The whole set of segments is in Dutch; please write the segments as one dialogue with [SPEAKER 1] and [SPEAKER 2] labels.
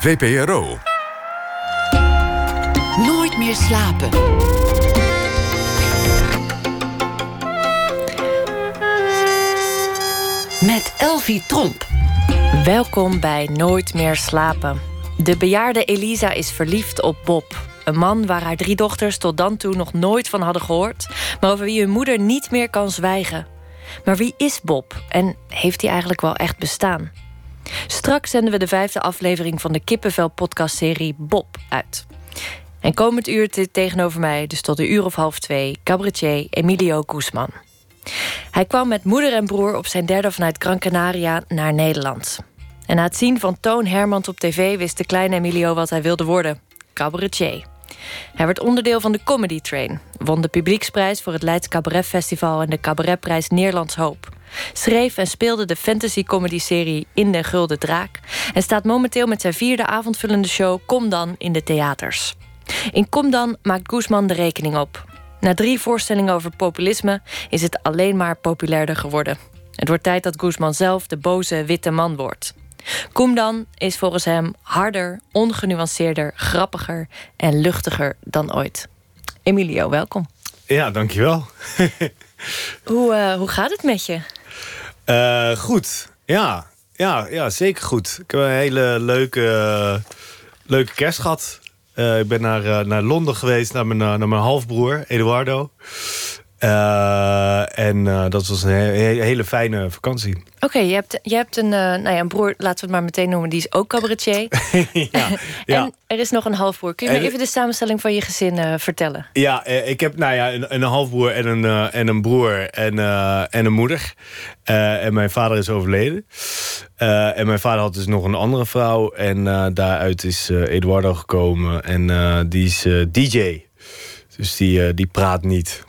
[SPEAKER 1] VPRO.
[SPEAKER 2] Nooit meer slapen. Met Elvie Tromp.
[SPEAKER 3] Welkom bij Nooit meer slapen. De bejaarde Elisa is verliefd op Bob. Een man waar haar drie dochters tot dan toe nog nooit van hadden gehoord, maar over wie hun moeder niet meer kan zwijgen. Maar wie is Bob en heeft hij eigenlijk wel echt bestaan? Straks zenden we de vijfde aflevering van de Kippenvel-podcastserie Bob uit. En komend uur tegenover mij, dus tot een uur of half twee, cabaretier Emilio Guzman. Hij kwam met moeder en broer op zijn derde vanuit Gran Canaria naar Nederland. En na het zien van Toon Hermans op tv wist de kleine Emilio wat hij wilde worden: cabaretier. Hij werd onderdeel van de Comedy Train, won de publieksprijs voor het Leids Cabaret Festival en de Cabaretprijs Nederlands Hoop. Schreef en speelde de fantasy-comedy-serie In de Gulden Draak en staat momenteel met zijn vierde avondvullende show Kom dan in de theaters. In Kom dan maakt Guzman de rekening op. Na drie voorstellingen over populisme is het alleen maar populairder geworden. Het wordt tijd dat Guzman zelf de boze witte man wordt. Kom dan is volgens hem harder, ongenuanceerder, grappiger en luchtiger dan ooit. Emilio, welkom.
[SPEAKER 4] Ja, dankjewel.
[SPEAKER 3] hoe, uh, hoe gaat het met je?
[SPEAKER 4] Uh, goed, ja. ja. Ja, zeker goed. Ik heb een hele leuke, leuke kerst gehad. Uh, ik ben naar, naar Londen geweest, naar mijn, naar mijn halfbroer, Eduardo. Uh, en uh, dat was een he hele fijne vakantie.
[SPEAKER 3] Oké, okay, je, hebt, je hebt een, uh, nou ja, een broer, laten we het maar meteen noemen, die is ook cabaretier. ja, ja. En er is nog een halfbroer. Kun je me even de samenstelling van je gezin vertellen?
[SPEAKER 4] Ja, ik heb nou ja, een, een halfbroer en een, en een broer en, en een moeder. en mijn vader is overleden. en mijn vader had dus nog een andere vrouw. En daaruit is Eduardo gekomen. En die is DJ. Dus die, die praat niet.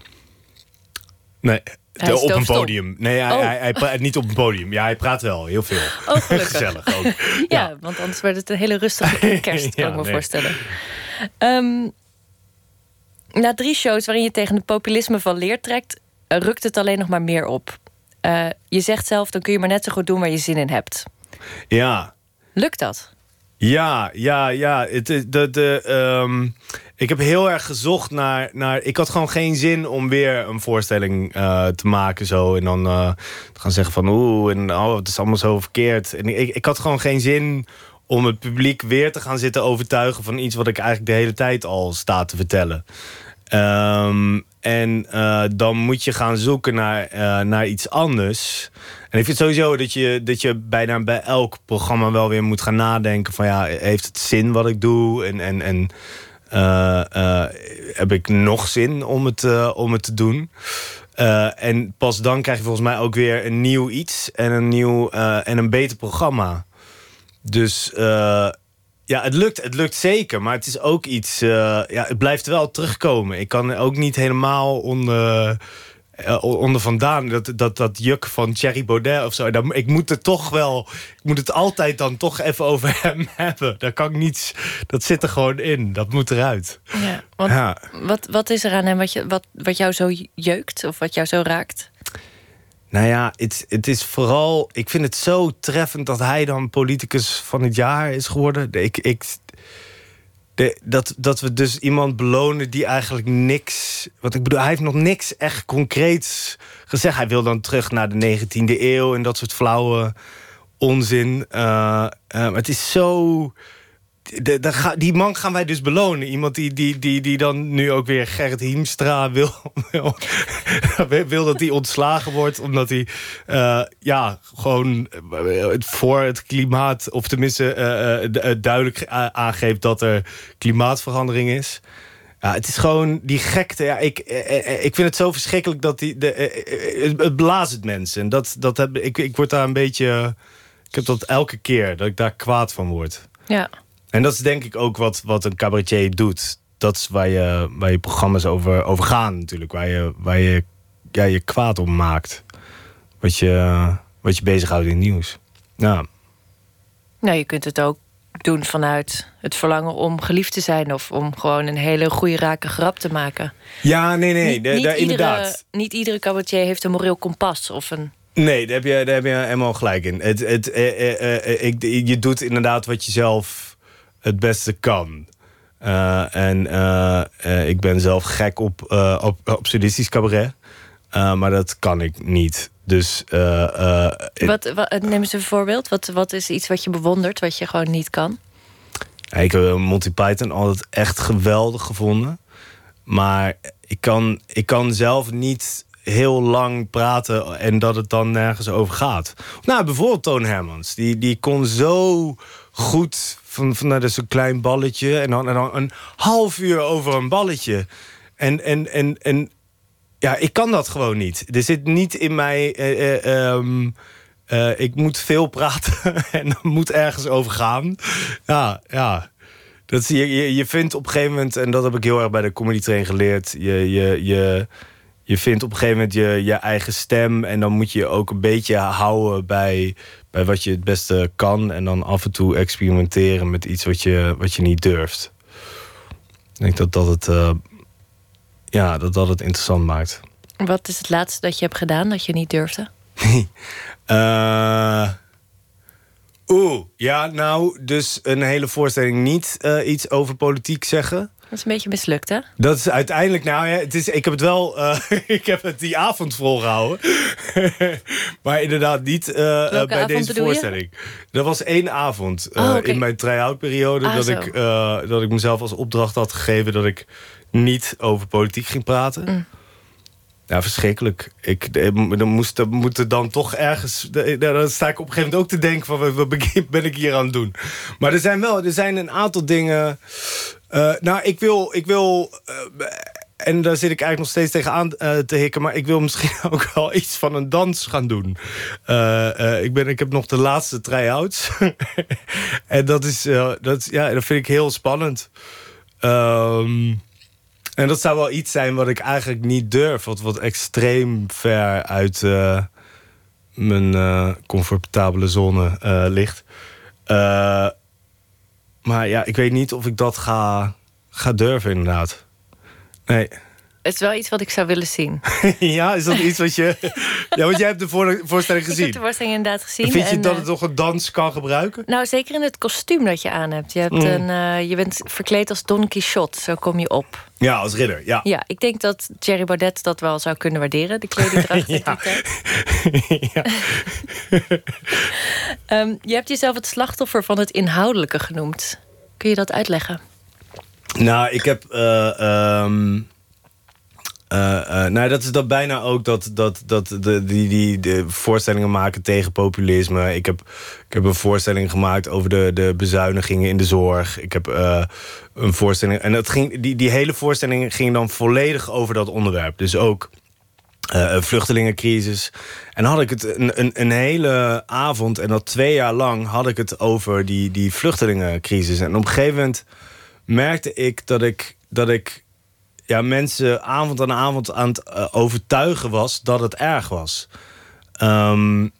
[SPEAKER 4] Nee,
[SPEAKER 3] hij
[SPEAKER 4] op een podium. Nee, hij,
[SPEAKER 3] oh.
[SPEAKER 4] hij, hij, praat niet op een podium. Ja, hij praat wel heel veel.
[SPEAKER 3] Oh, gelukkig.
[SPEAKER 4] Gezellig ook.
[SPEAKER 3] ja, ja, want anders werd het een hele rustige kerst, kan ja, ik me nee. voorstellen. Um, na drie shows waarin je tegen het populisme van leer trekt, rukt het alleen nog maar meer op. Uh, je zegt zelf, dan kun je maar net zo goed doen waar je zin in hebt.
[SPEAKER 4] Ja.
[SPEAKER 3] Lukt dat?
[SPEAKER 4] Ja, ja, ja. Het, de, de, um, ik heb heel erg gezocht naar, naar. Ik had gewoon geen zin om weer een voorstelling uh, te maken. Zo, en dan uh, te gaan zeggen van oeh, en oh, het is allemaal zo verkeerd. En ik, ik had gewoon geen zin om het publiek weer te gaan zitten overtuigen van iets wat ik eigenlijk de hele tijd al sta te vertellen. Um, en uh, dan moet je gaan zoeken naar, naar iets anders. En ik vind sowieso dat je, dat je bijna bij elk programma wel weer moet gaan nadenken van ja, heeft het zin wat ik doe? En, en, en uh, heb ik nog zin om het, om het te doen? en pas dan krijg je volgens mij ook weer een nieuw iets en een nieuw en een beter programma. Dus ja, het lukt, het lukt zeker, maar het is ook iets. ja, het blijft wel terugkomen. Ik kan ook niet helemaal onder uh, onder vandaan. Dat, dat, dat juk van Thierry Baudet of zo. Dan, ik moet het toch wel. Ik moet het altijd dan toch even over hem hebben. Daar kan ik niets. Dat zit er gewoon in. Dat moet eruit.
[SPEAKER 3] Ja, want ja. Wat, wat is er aan hem wat, je, wat, wat jou zo jeukt of wat jou zo raakt?
[SPEAKER 4] Nou ja, het, het is vooral. Ik vind het zo treffend dat hij dan politicus van het jaar is geworden. Ik, ik, dat, dat we dus iemand belonen die eigenlijk niks. Wat ik bedoel, hij heeft nog niks echt concreets gezegd. Hij wil dan terug naar de 19e eeuw en dat soort flauwe onzin. Uh, maar het is zo de, die man gaan wij dus belonen. Iemand die, die, die, die dan nu ook weer Gerrit Hiemstra wil, wil, wil dat hij ontslagen wordt. Omdat hij uh, ja, gewoon uh, voor het klimaat... of tenminste uh, duidelijk aangeeft dat er klimaatverandering is. Ja, het is gewoon die gekte. Ja, ik, ik vind het zo verschrikkelijk dat die, de, het blaast het mensen. En dat, dat heb, ik, ik word daar een beetje... Ik heb dat elke keer, dat ik daar kwaad van word.
[SPEAKER 3] Ja.
[SPEAKER 4] En dat is denk ik ook wat, wat een cabaretier doet. Dat is waar je, waar je programma's over, over gaan natuurlijk. Waar je, waar je ja, je kwaad om maakt. Wat je, wat je bezighoudt in nieuws. Ja.
[SPEAKER 3] Nou, je kunt het ook doen vanuit het verlangen om geliefd te zijn... of om gewoon een hele goede rake grap te maken.
[SPEAKER 4] Ja, nee, nee,
[SPEAKER 3] niet,
[SPEAKER 4] de,
[SPEAKER 3] niet
[SPEAKER 4] de, inderdaad.
[SPEAKER 3] Iedere, niet iedere cabaretier heeft een moreel kompas of een...
[SPEAKER 4] Nee, daar heb je, daar heb je helemaal gelijk in. Het, het, eh, eh, eh, ik, je doet inderdaad wat je zelf het beste kan. Uh, en uh, ik ben zelf gek op, op, op sadistisch cabaret. maar dat kan ik niet. Dus,
[SPEAKER 3] wat, wat, neem eens een voorbeeld. Wat, wat is iets wat je bewondert, wat je gewoon niet kan?
[SPEAKER 4] Ik heb Monty Python altijd echt geweldig gevonden. Maar ik kan, ik kan zelf niet heel lang praten en dat het dan nergens over gaat. Nou, bijvoorbeeld Toon Hermans. Die, die kon zo goed van, van nou, dat is een klein balletje en dan, en een half uur over een balletje. En, en, en, en ja, ik kan dat gewoon niet. Er zit niet in mij. Eh, eh, ehm, eh, ik moet veel praten en moet ergens over gaan. Ja, ja. Dat, je, je, je vindt op een gegeven moment, en dat heb ik heel erg bij de comedy train geleerd. Je, je, je, je vindt op een gegeven moment je, je eigen stem. En dan moet je ook een beetje houden bij, bij wat je het beste kan. En dan af en toe experimenteren met iets wat je, wat je niet durft. Ik denk dat dat het, uh, ja, dat dat het interessant maakt.
[SPEAKER 3] Wat is het laatste dat je hebt gedaan dat je niet durfde?
[SPEAKER 4] uh, Oeh, ja, nou, dus een hele voorstelling niet uh, iets over politiek zeggen.
[SPEAKER 3] Dat is een beetje mislukt, hè?
[SPEAKER 4] Dat is uiteindelijk, nou ja, het is, ik heb het wel, uh, ik heb het die avond volgehouden. maar inderdaad niet uh, bij deze voorstelling. Dat was één avond oh, in mijn try-out periode ah, dat, ik, dat ik mezelf als opdracht had gegeven dat ik niet over politiek ging praten. Mm. Ja, verschrikkelijk. Ik, dan moest, dan moet er dan toch ergens... Dan sta ik op een gegeven moment ook te denken van... wat ben ik hier aan het doen? Maar er zijn wel er zijn een aantal dingen... Uh, nou, ik wil... Ik wil uh, en daar zit ik eigenlijk nog steeds tegenaan uh, te hikken... maar ik wil misschien ook wel iets van een dans gaan doen. ik, ben, ik heb nog de laatste try-outs. en dat is... dat, ja, dat vind ik heel spannend. Ehm en dat zou wel iets zijn wat ik eigenlijk niet durf. Wat, wat extreem ver uit mijn comfortabele zone ligt. Maar ja, ik weet niet of ik dat ga, ga durven inderdaad. Nee.
[SPEAKER 3] Het is wel iets wat ik zou willen zien.
[SPEAKER 4] ja, is dat iets wat je... ja, want jij hebt de voorstelling gezien. Ik
[SPEAKER 3] heb de voorstelling inderdaad gezien.
[SPEAKER 4] vind je dat het toch een dans kan gebruiken?
[SPEAKER 3] Nou, zeker in het kostuum dat je aan hebt. Je, hebt mm. een, je bent verkleed als Don Quixote, zo kom je op.
[SPEAKER 4] Ja, als ridder, ja.
[SPEAKER 3] Ja, ik denk dat Jerry Baudet dat wel zou kunnen waarderen, de kledingdracht. ja. ja. um, je hebt jezelf het slachtoffer van het inhoudelijke genoemd. Kun je dat uitleggen?
[SPEAKER 4] Nou, ik heb... Uh, uh, nou, dat is dat bijna ook dat, dat, dat de, die, die de voorstellingen maken tegen populisme. Ik heb, ik heb een voorstelling gemaakt over de, de bezuinigingen in de zorg. Ik heb uh, een voorstelling. En dat ging, die, die hele voorstelling ging dan volledig over dat onderwerp. Dus ook uh, vluchtelingencrisis. En had ik het een, een, een, hele avond, en dat twee jaar lang, had ik het over die, die vluchtelingencrisis. En op een gegeven moment merkte ik dat ik. Dat ik ja, mensen avond aan avond aan het uh, overtuigen was dat het erg was. Um,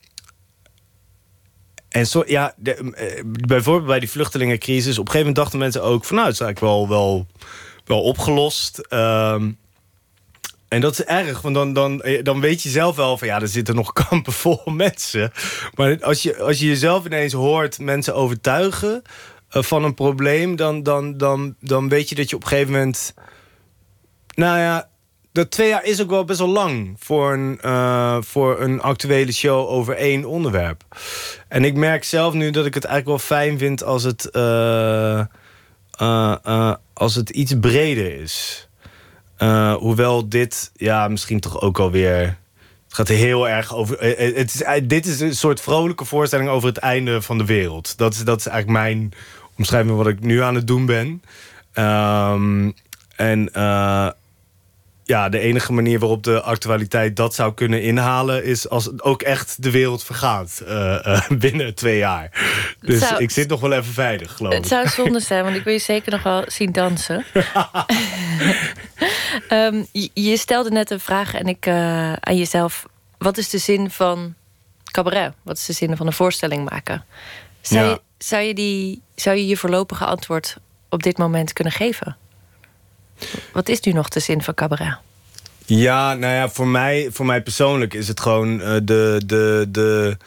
[SPEAKER 4] en zo, ja, de, uh, bijvoorbeeld bij die vluchtelingencrisis, op een gegeven moment dachten mensen ook van nou, het is eigenlijk wel, wel, wel opgelost. Um, en dat is erg, want dan, dan, eh, dan weet je zelf wel van ja, er zitten nog kampen vol mensen. Maar als je, als je jezelf ineens hoort mensen overtuigen van een probleem, dan, dan, dan, dan weet je dat je op een gegeven moment nou ja, dat twee jaar is ook wel best wel lang voor een, uh, voor een actuele show over één onderwerp. En ik merk zelf nu dat ik het eigenlijk wel fijn vind als het, uh, uh, als het iets breder is. hoewel dit, ja, misschien toch ook alweer. Het gaat heel erg over. Het is, dit is een soort vrolijke voorstelling over het einde van de wereld. Dat is, dat is eigenlijk mijn omschrijving wat ik nu aan het doen ben. Um, en ja, de enige manier waarop de actualiteit dat zou kunnen inhalen... is als ook echt de wereld vergaat uh, uh, binnen twee jaar. Dus ik zit nog wel even veilig, geloof ik.
[SPEAKER 3] Het zou zonde zijn, want ik wil je zeker nog wel zien dansen. um, je, stelde net een vraag en ik, uh, aan jezelf... wat is de zin van cabaret? Wat is de zin van een voorstelling maken? Zou, je, zou, je, die, zou je je voorlopige antwoord op dit moment kunnen geven? Wat is nu nog de zin van cabaret?
[SPEAKER 4] Ja, nou ja, voor mij, voor mij persoonlijk is het gewoon uh, de, de, de,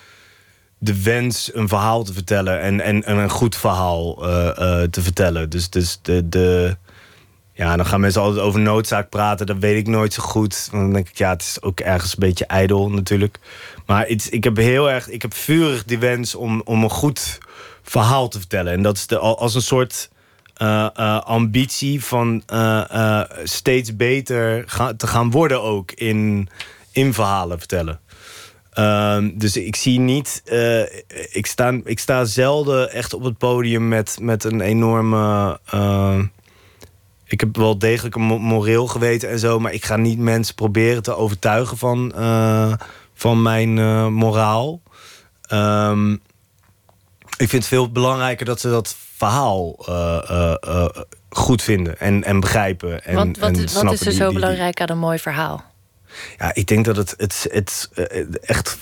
[SPEAKER 4] de wens een verhaal te vertellen en, en, een goed verhaal te vertellen. Dus, dus de, de, ja, dan gaan mensen altijd over noodzaak praten. Dat weet ik nooit zo goed. Dan denk ik, ja, het is ook ergens een beetje ijdel natuurlijk. Maar iets, ik heb heel erg, ik heb vurig die wens om, om een goed verhaal te vertellen. En dat is de, als een soort uh, uh, ambitie van uh, steeds beter te gaan worden ook in, in verhalen vertellen. Ehm, dus ik zie niet. ik, sta, ik sta zelden echt op het podium met, met een enorme ik heb wel degelijk een moreel geweten en zo, maar ik ga niet mensen proberen te overtuigen van, van mijn moraal. Um, ik vind het veel belangrijker dat ze dat verhaal uh, goed vinden en, en begrijpen. En,
[SPEAKER 3] wat, wat,
[SPEAKER 4] en
[SPEAKER 3] wat is er zo belangrijk aan een mooi verhaal?
[SPEAKER 4] Ja, ik denk dat het, het, het, echt.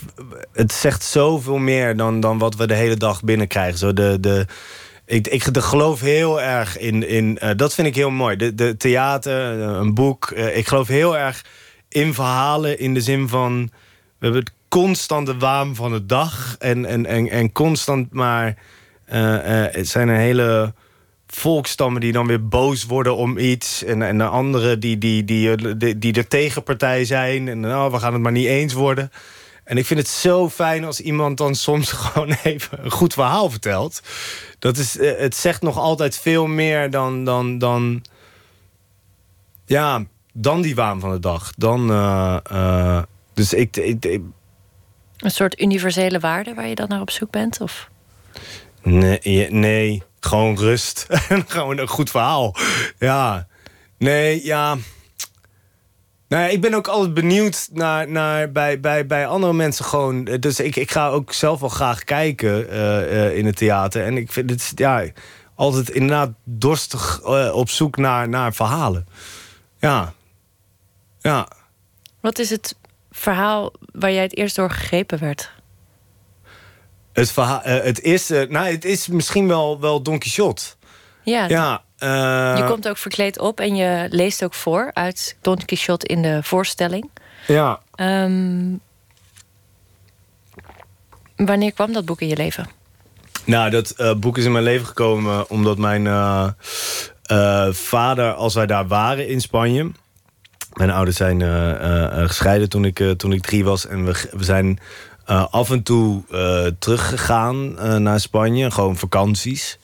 [SPEAKER 4] Het zegt zoveel meer dan, dan wat we de hele dag binnenkrijgen. Zo de, de, ik, ik geloof heel erg in. in uh, dat vind ik heel mooi. De, de theater, eh, een boek. Uh, ik geloof heel erg in verhalen in de zin van. We hebben het constante waan van de dag. En, en, en, en constant maar. Het zijn een hele volkstammen die dan weer boos worden om iets. En, en de anderen die, die, die, die, die de tegenpartij zijn. En nou, we gaan het maar niet eens worden. En ik vind het zo fijn als iemand dan soms gewoon even een goed verhaal vertelt. Dat is, eh, het zegt nog altijd veel meer dan, dan, dan, ja, dan die waan van de dag. Dan, dus ik, ik,
[SPEAKER 3] Een soort universele waarde waar je dan naar op zoek bent? Of?
[SPEAKER 4] Nee, nee gewoon rust. Gewoon een goed verhaal. Ja, nee, ja... Nou ja, ik ben ook altijd benieuwd naar, naar bij, bij, bij andere mensen gewoon. Dus ik, ik ga ook zelf wel graag kijken uh, uh, in het theater. En ik vind het ja, altijd inderdaad dorstig uh, op zoek naar, naar verhalen. Ja. Ja.
[SPEAKER 3] Wat is het verhaal waar jij het eerst door gegrepen werd?
[SPEAKER 4] Het, verhaal, het eerste, nou, het is misschien wel, wel Don Quixote.
[SPEAKER 3] Ja,
[SPEAKER 4] ja
[SPEAKER 3] uh, je komt ook verkleed op en je leest ook voor uit Don Quixote in de voorstelling.
[SPEAKER 4] Ja.
[SPEAKER 3] Um, wanneer kwam dat boek in je leven?
[SPEAKER 4] Nou, dat uh, boek is in mijn leven gekomen omdat mijn uh, vader, als wij daar waren in Spanje. Mijn ouders zijn gescheiden toen ik, toen ik drie was. En we, we zijn af en toe teruggegaan naar Spanje, gewoon vakanties.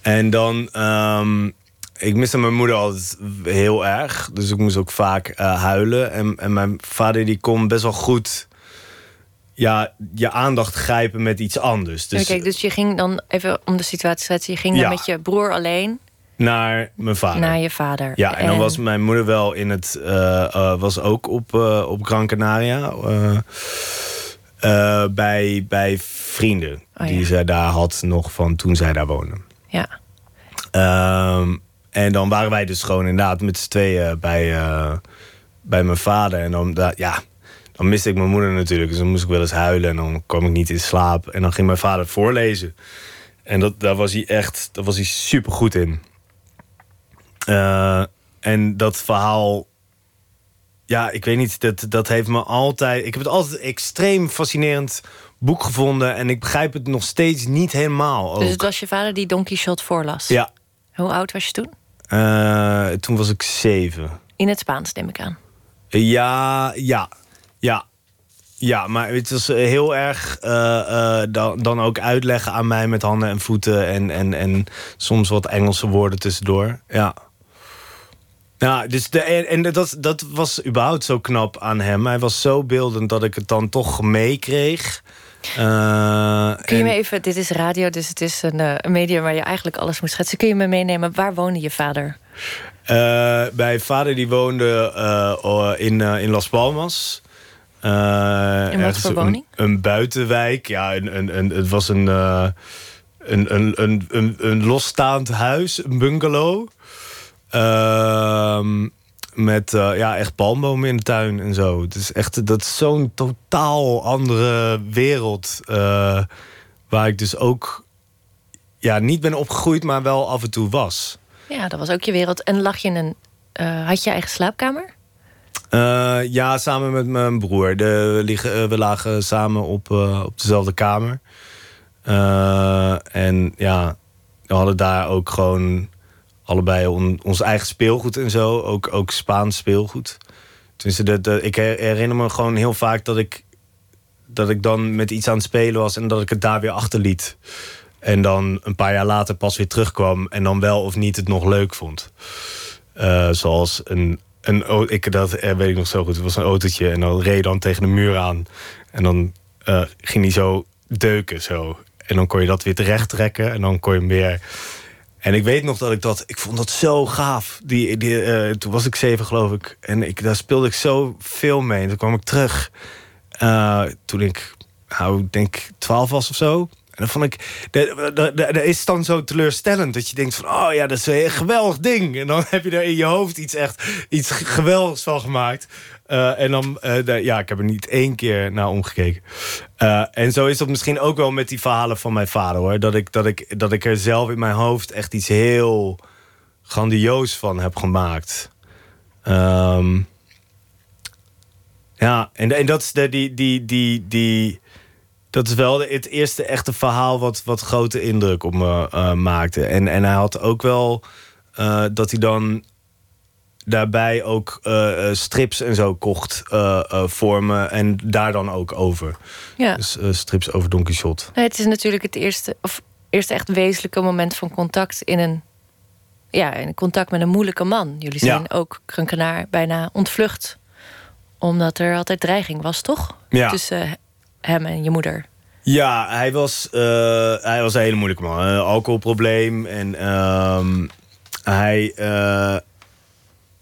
[SPEAKER 4] En dan, um, ik miste mijn moeder altijd heel erg. Dus ik moest ook vaak uh, huilen. En, en mijn vader die kon best wel goed ja, je aandacht grijpen met iets anders.
[SPEAKER 3] Dus, kijk, dus je ging dan even om de situatie te schetsen. Je ging dan met je broer alleen
[SPEAKER 4] naar mijn vader.
[SPEAKER 3] Naar je vader.
[SPEAKER 4] Ja, en, dan was mijn moeder wel in het. Uh, uh, was ook op, uh, op Gran Canaria. Bij, bij vrienden. Oh, die zij daar had nog van toen zij daar woonde.
[SPEAKER 3] Ja.
[SPEAKER 4] Um, en dan waren wij dus gewoon inderdaad met z'n tweeën bij, uh, bij mijn vader. En dan, ja, dan miste ik mijn moeder natuurlijk. Dus dan moest ik wel eens huilen en dan kwam ik niet in slaap. En dan ging mijn vader voorlezen. En dat, daar was hij echt, daar was hij super goed in. Uh, en dat verhaal, ja, ik weet niet, dat, dat heeft me altijd. Ik heb het altijd extreem fascinerend boek gevonden en ik begrijp het nog steeds niet helemaal. Ook.
[SPEAKER 3] Dus het was je vader die Don Quixote voorlas?
[SPEAKER 4] Ja.
[SPEAKER 3] Hoe oud was je toen?
[SPEAKER 4] Uh, toen was ik zeven.
[SPEAKER 3] In het Spaans, neem ik aan.
[SPEAKER 4] Ja, ja, ja. Ja, maar het was heel erg uh, uh, dan, dan ook uitleggen aan mij met handen en voeten en, en, en soms wat Engelse woorden tussendoor. Ja. Ja, dus de, en dat, dat was überhaupt zo knap aan hem. Hij was zo beeldend dat ik het dan toch meekreeg.
[SPEAKER 3] Uh, Kun je me even, dit is radio, dus het is een, uh, een medium waar je eigenlijk alles moet schetsen. Kun je me meenemen, waar woonde je vader?
[SPEAKER 4] Uh, mijn vader die woonde in, in Las Palmas.
[SPEAKER 3] in wat voor woning?
[SPEAKER 4] Een, een, buitenwijk, ja, een, een, een, het was een, een, een, een, een, een losstaand huis, een bungalow. Ehm met uh, ja, echt palmbomen in de tuin en zo. Het is echt dat is zo'n totaal andere wereld. Uh, waar ik dus ook ja, niet ben opgegroeid, maar wel af en toe was.
[SPEAKER 3] Ja, dat was ook je wereld. En lag je in een. Uh, had je eigen slaapkamer?
[SPEAKER 4] ja, samen met mijn broer. De, we, liggen, we lagen samen op, op dezelfde kamer. en ja, we hadden daar ook gewoon allebei ons eigen speelgoed en zo. Ook, ook Spaans speelgoed. De, ik herinner me gewoon heel vaak dat ik, dat ik dan met iets aan het spelen was en dat ik het daar weer achterliet. En dan een paar jaar later pas weer terugkwam en dan wel of niet het nog leuk vond. Uh, zoals een, een ik, dat eh, weet ik nog zo goed. Het was een autootje en dan reed dan tegen de muur aan. En dan uh, ging hij zo deuken zo. En dan kon je dat weer terecht trekken en dan kon je hem weer en ik weet nog dat ik dat... Ik vond dat zo gaaf. Die, die, uh, toen was ik zeven, geloof ik. En ik, daar speelde ik zo veel mee. En toen kwam ik terug. Uh, toen ik, nou, denk twaalf was of zo. En dan vond ik... Dat is dan zo teleurstellend. Dat je denkt van... Oh ja, dat is een geweldig ding. En dan heb je daar in je hoofd iets echt... Iets geweldigs van gemaakt. Uh, en dan, uh, ja, ik heb er niet één keer naar omgekeken. Uh, en zo is dat misschien ook wel met die verhalen van mijn vader hoor. Dat ik, dat ik, dat ik er zelf in mijn hoofd echt iets heel grandioos van heb gemaakt. Um, ja, en, en dat is de, die, die, die, die, dat is wel het eerste echte verhaal wat, wat grote indruk op me maakte. En, en hij had ook wel dat hij dan daarbij ook uh, strips en zo kocht uh, voor me. En daar dan ook over. Ja. Dus strips over Don Quixote.
[SPEAKER 3] Nee, het is natuurlijk het eerste, of eerste echt wezenlijke moment van contact in een. Ja, in contact met een moeilijke man. Jullie zijn ja. ook Krunkenaar bijna ontvlucht. Omdat er altijd dreiging was, toch? Ja. Tussen hem en je moeder.
[SPEAKER 4] Ja, hij was, hij was een hele moeilijke man. alcoholprobleem. En ehm, hij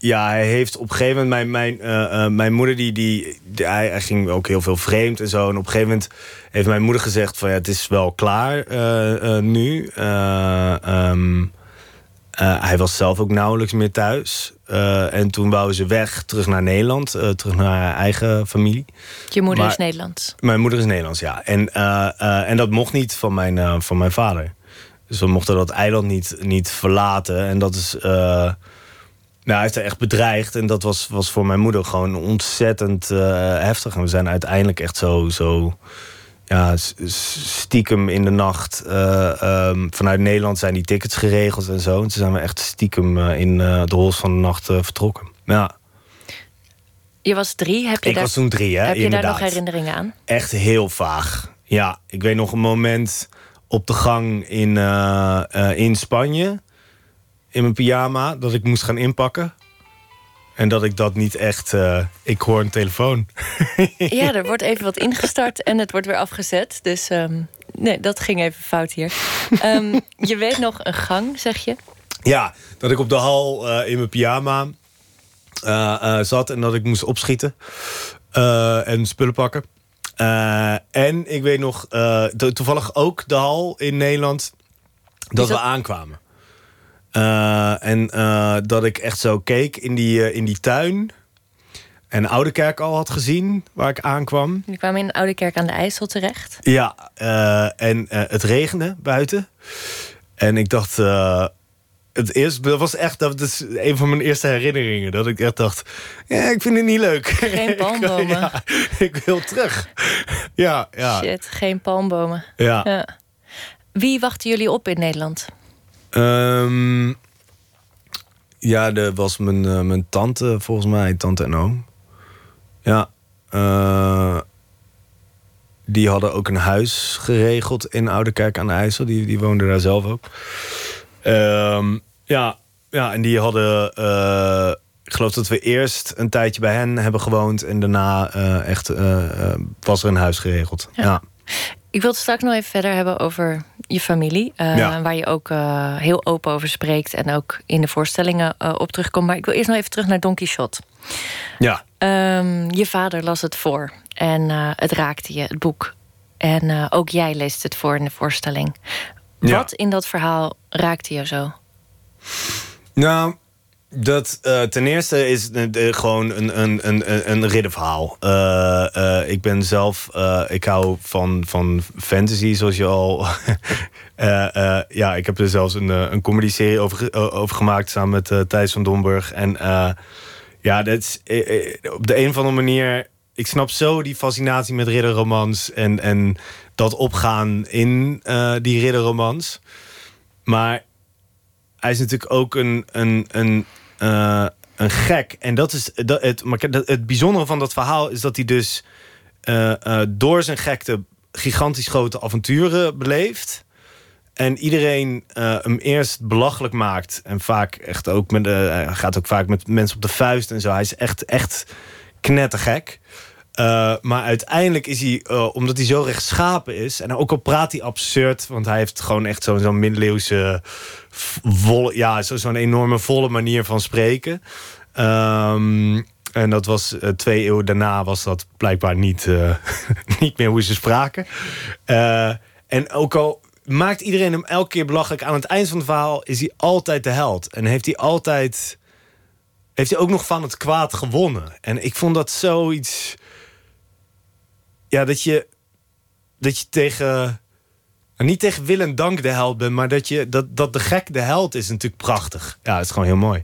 [SPEAKER 4] ja, hij heeft op een gegeven moment... Mijn, mijn, uh, uh, mijn moeder, die, die, die hij, hij, ging ook heel veel vreemd en zo. En op een gegeven moment heeft mijn moeder gezegd... van ja, het is wel klaar uh, nu. Um, hij was zelf ook nauwelijks meer thuis. en toen wou ze weg, terug naar Nederland. terug naar haar eigen familie.
[SPEAKER 3] Je moeder maar, is Nederlands?
[SPEAKER 4] Mijn moeder is Nederlands, ja. En, en dat mocht niet van mijn, van mijn vader. Dus we mochten dat eiland niet, niet verlaten. En dat is... Nou, hij is er echt bedreigd. En dat was, was voor mijn moeder gewoon ontzettend uh, heftig. En we zijn uiteindelijk echt zo, zo ja, stiekem in de nacht. Uh, um, vanuit Nederland zijn die tickets geregeld en zo. En toen zijn we echt stiekem uh, in de hols van de nacht vertrokken. Ja.
[SPEAKER 3] Je was drie, heb je
[SPEAKER 4] Ik
[SPEAKER 3] daar,
[SPEAKER 4] was toen drie, hè?
[SPEAKER 3] Heb je
[SPEAKER 4] inderdaad.
[SPEAKER 3] daar nog herinneringen aan?
[SPEAKER 4] Echt heel vaag. Ja, ik weet nog een moment op de gang in, in Spanje in mijn pyjama dat ik moest gaan inpakken. En dat ik dat niet echt... Uh, ik hoor een telefoon.
[SPEAKER 3] ja, er wordt even wat ingestart en het wordt weer afgezet. Dus um, nee, dat ging even fout hier. Um, je weet nog een gang, zeg je?
[SPEAKER 4] Ja, dat ik op de hal uh, in mijn pyjama uh, zat en dat ik moest opschieten. en spullen pakken. en ik weet nog, toevallig ook de hal in Nederland... dat we aankwamen. Uh, en uh, dat ik echt zo keek in die, uh, in die tuin. En Oude Kerk al had gezien, waar ik aankwam.
[SPEAKER 3] Je kwam in Oude Kerk aan de IJssel terecht.
[SPEAKER 4] Ja, en het regende buiten. En ik dacht... het eerste, dat was echt dat is een van mijn eerste herinneringen. Dat ik echt dacht, ja, ik vind het niet leuk.
[SPEAKER 3] Geen palmbomen.
[SPEAKER 4] ja, ik wil terug. ja, ja.
[SPEAKER 3] Shit, geen palmbomen.
[SPEAKER 4] Ja. ja.
[SPEAKER 3] Wie wachten jullie op in Nederland?
[SPEAKER 4] Um, ja, dat was mijn, uh, mijn tante, volgens mij, tante en oom. Ja. Uh, die hadden ook een huis geregeld in Oudekerk aan de IJssel. Die, die woonden daar zelf ook. Um, ja, ja, en die hadden... Uh, ik geloof dat we eerst een tijdje bij hen hebben gewoond... en daarna echt was er een huis geregeld. ja. ja.
[SPEAKER 3] Ik wil het straks nog even verder hebben over je familie. Uh, Waar je ook uh, heel open over spreekt. En ook in de voorstellingen uh, op terugkomt. Maar ik wil eerst nog even terug naar Don Quixote.
[SPEAKER 4] Ja.
[SPEAKER 3] Um, je vader las het voor. En het raakte je, het boek. En ook jij leest het voor in de voorstelling. Ja. Wat in dat verhaal raakte je zo?
[SPEAKER 4] Nou, dat uh, ten eerste is uh, gewoon een, een, een, een ridderverhaal. Uh, ik ben zelf, ik hou van, van fantasy, zoals je al. ja, ik heb er zelfs een, een comedy-serie over, over gemaakt samen met Thijs van Domburg. En Ja, dat is eh, eh, op de een of andere manier. Ik snap zo die fascinatie met ridderromans en, en dat opgaan in die ridderromans. Maar hij is natuurlijk ook een, een, een, uh, een gek. En dat is dat, het, maar het bijzondere van dat verhaal is dat hij dus uh, door zijn gekte gigantisch grote avonturen beleeft. En iedereen hem eerst belachelijk maakt. En vaak echt ook met. Gaat ook vaak met mensen op de vuist en zo. Hij is echt, echt knettergek. Uh, maar uiteindelijk is hij, omdat hij zo rechtschapen is... en ook al praat hij absurd... want hij heeft gewoon echt zo'n zo middeleeuwse... Ja, zo'n enorme volle manier van spreken. Um, en dat was twee eeuwen daarna... was dat blijkbaar niet, niet meer hoe ze spraken. en ook al maakt iedereen hem elke keer belachelijk. Aan het eind van het verhaal is hij altijd de held. En heeft hij altijd. Heeft hij ook nog van het kwaad gewonnen. En ik vond dat zoiets. Ja, dat je. Dat je tegen. Niet tegen wil en dank de held bent, maar dat, je, dat, dat de gek de held is natuurlijk prachtig. Ja, dat is gewoon heel mooi.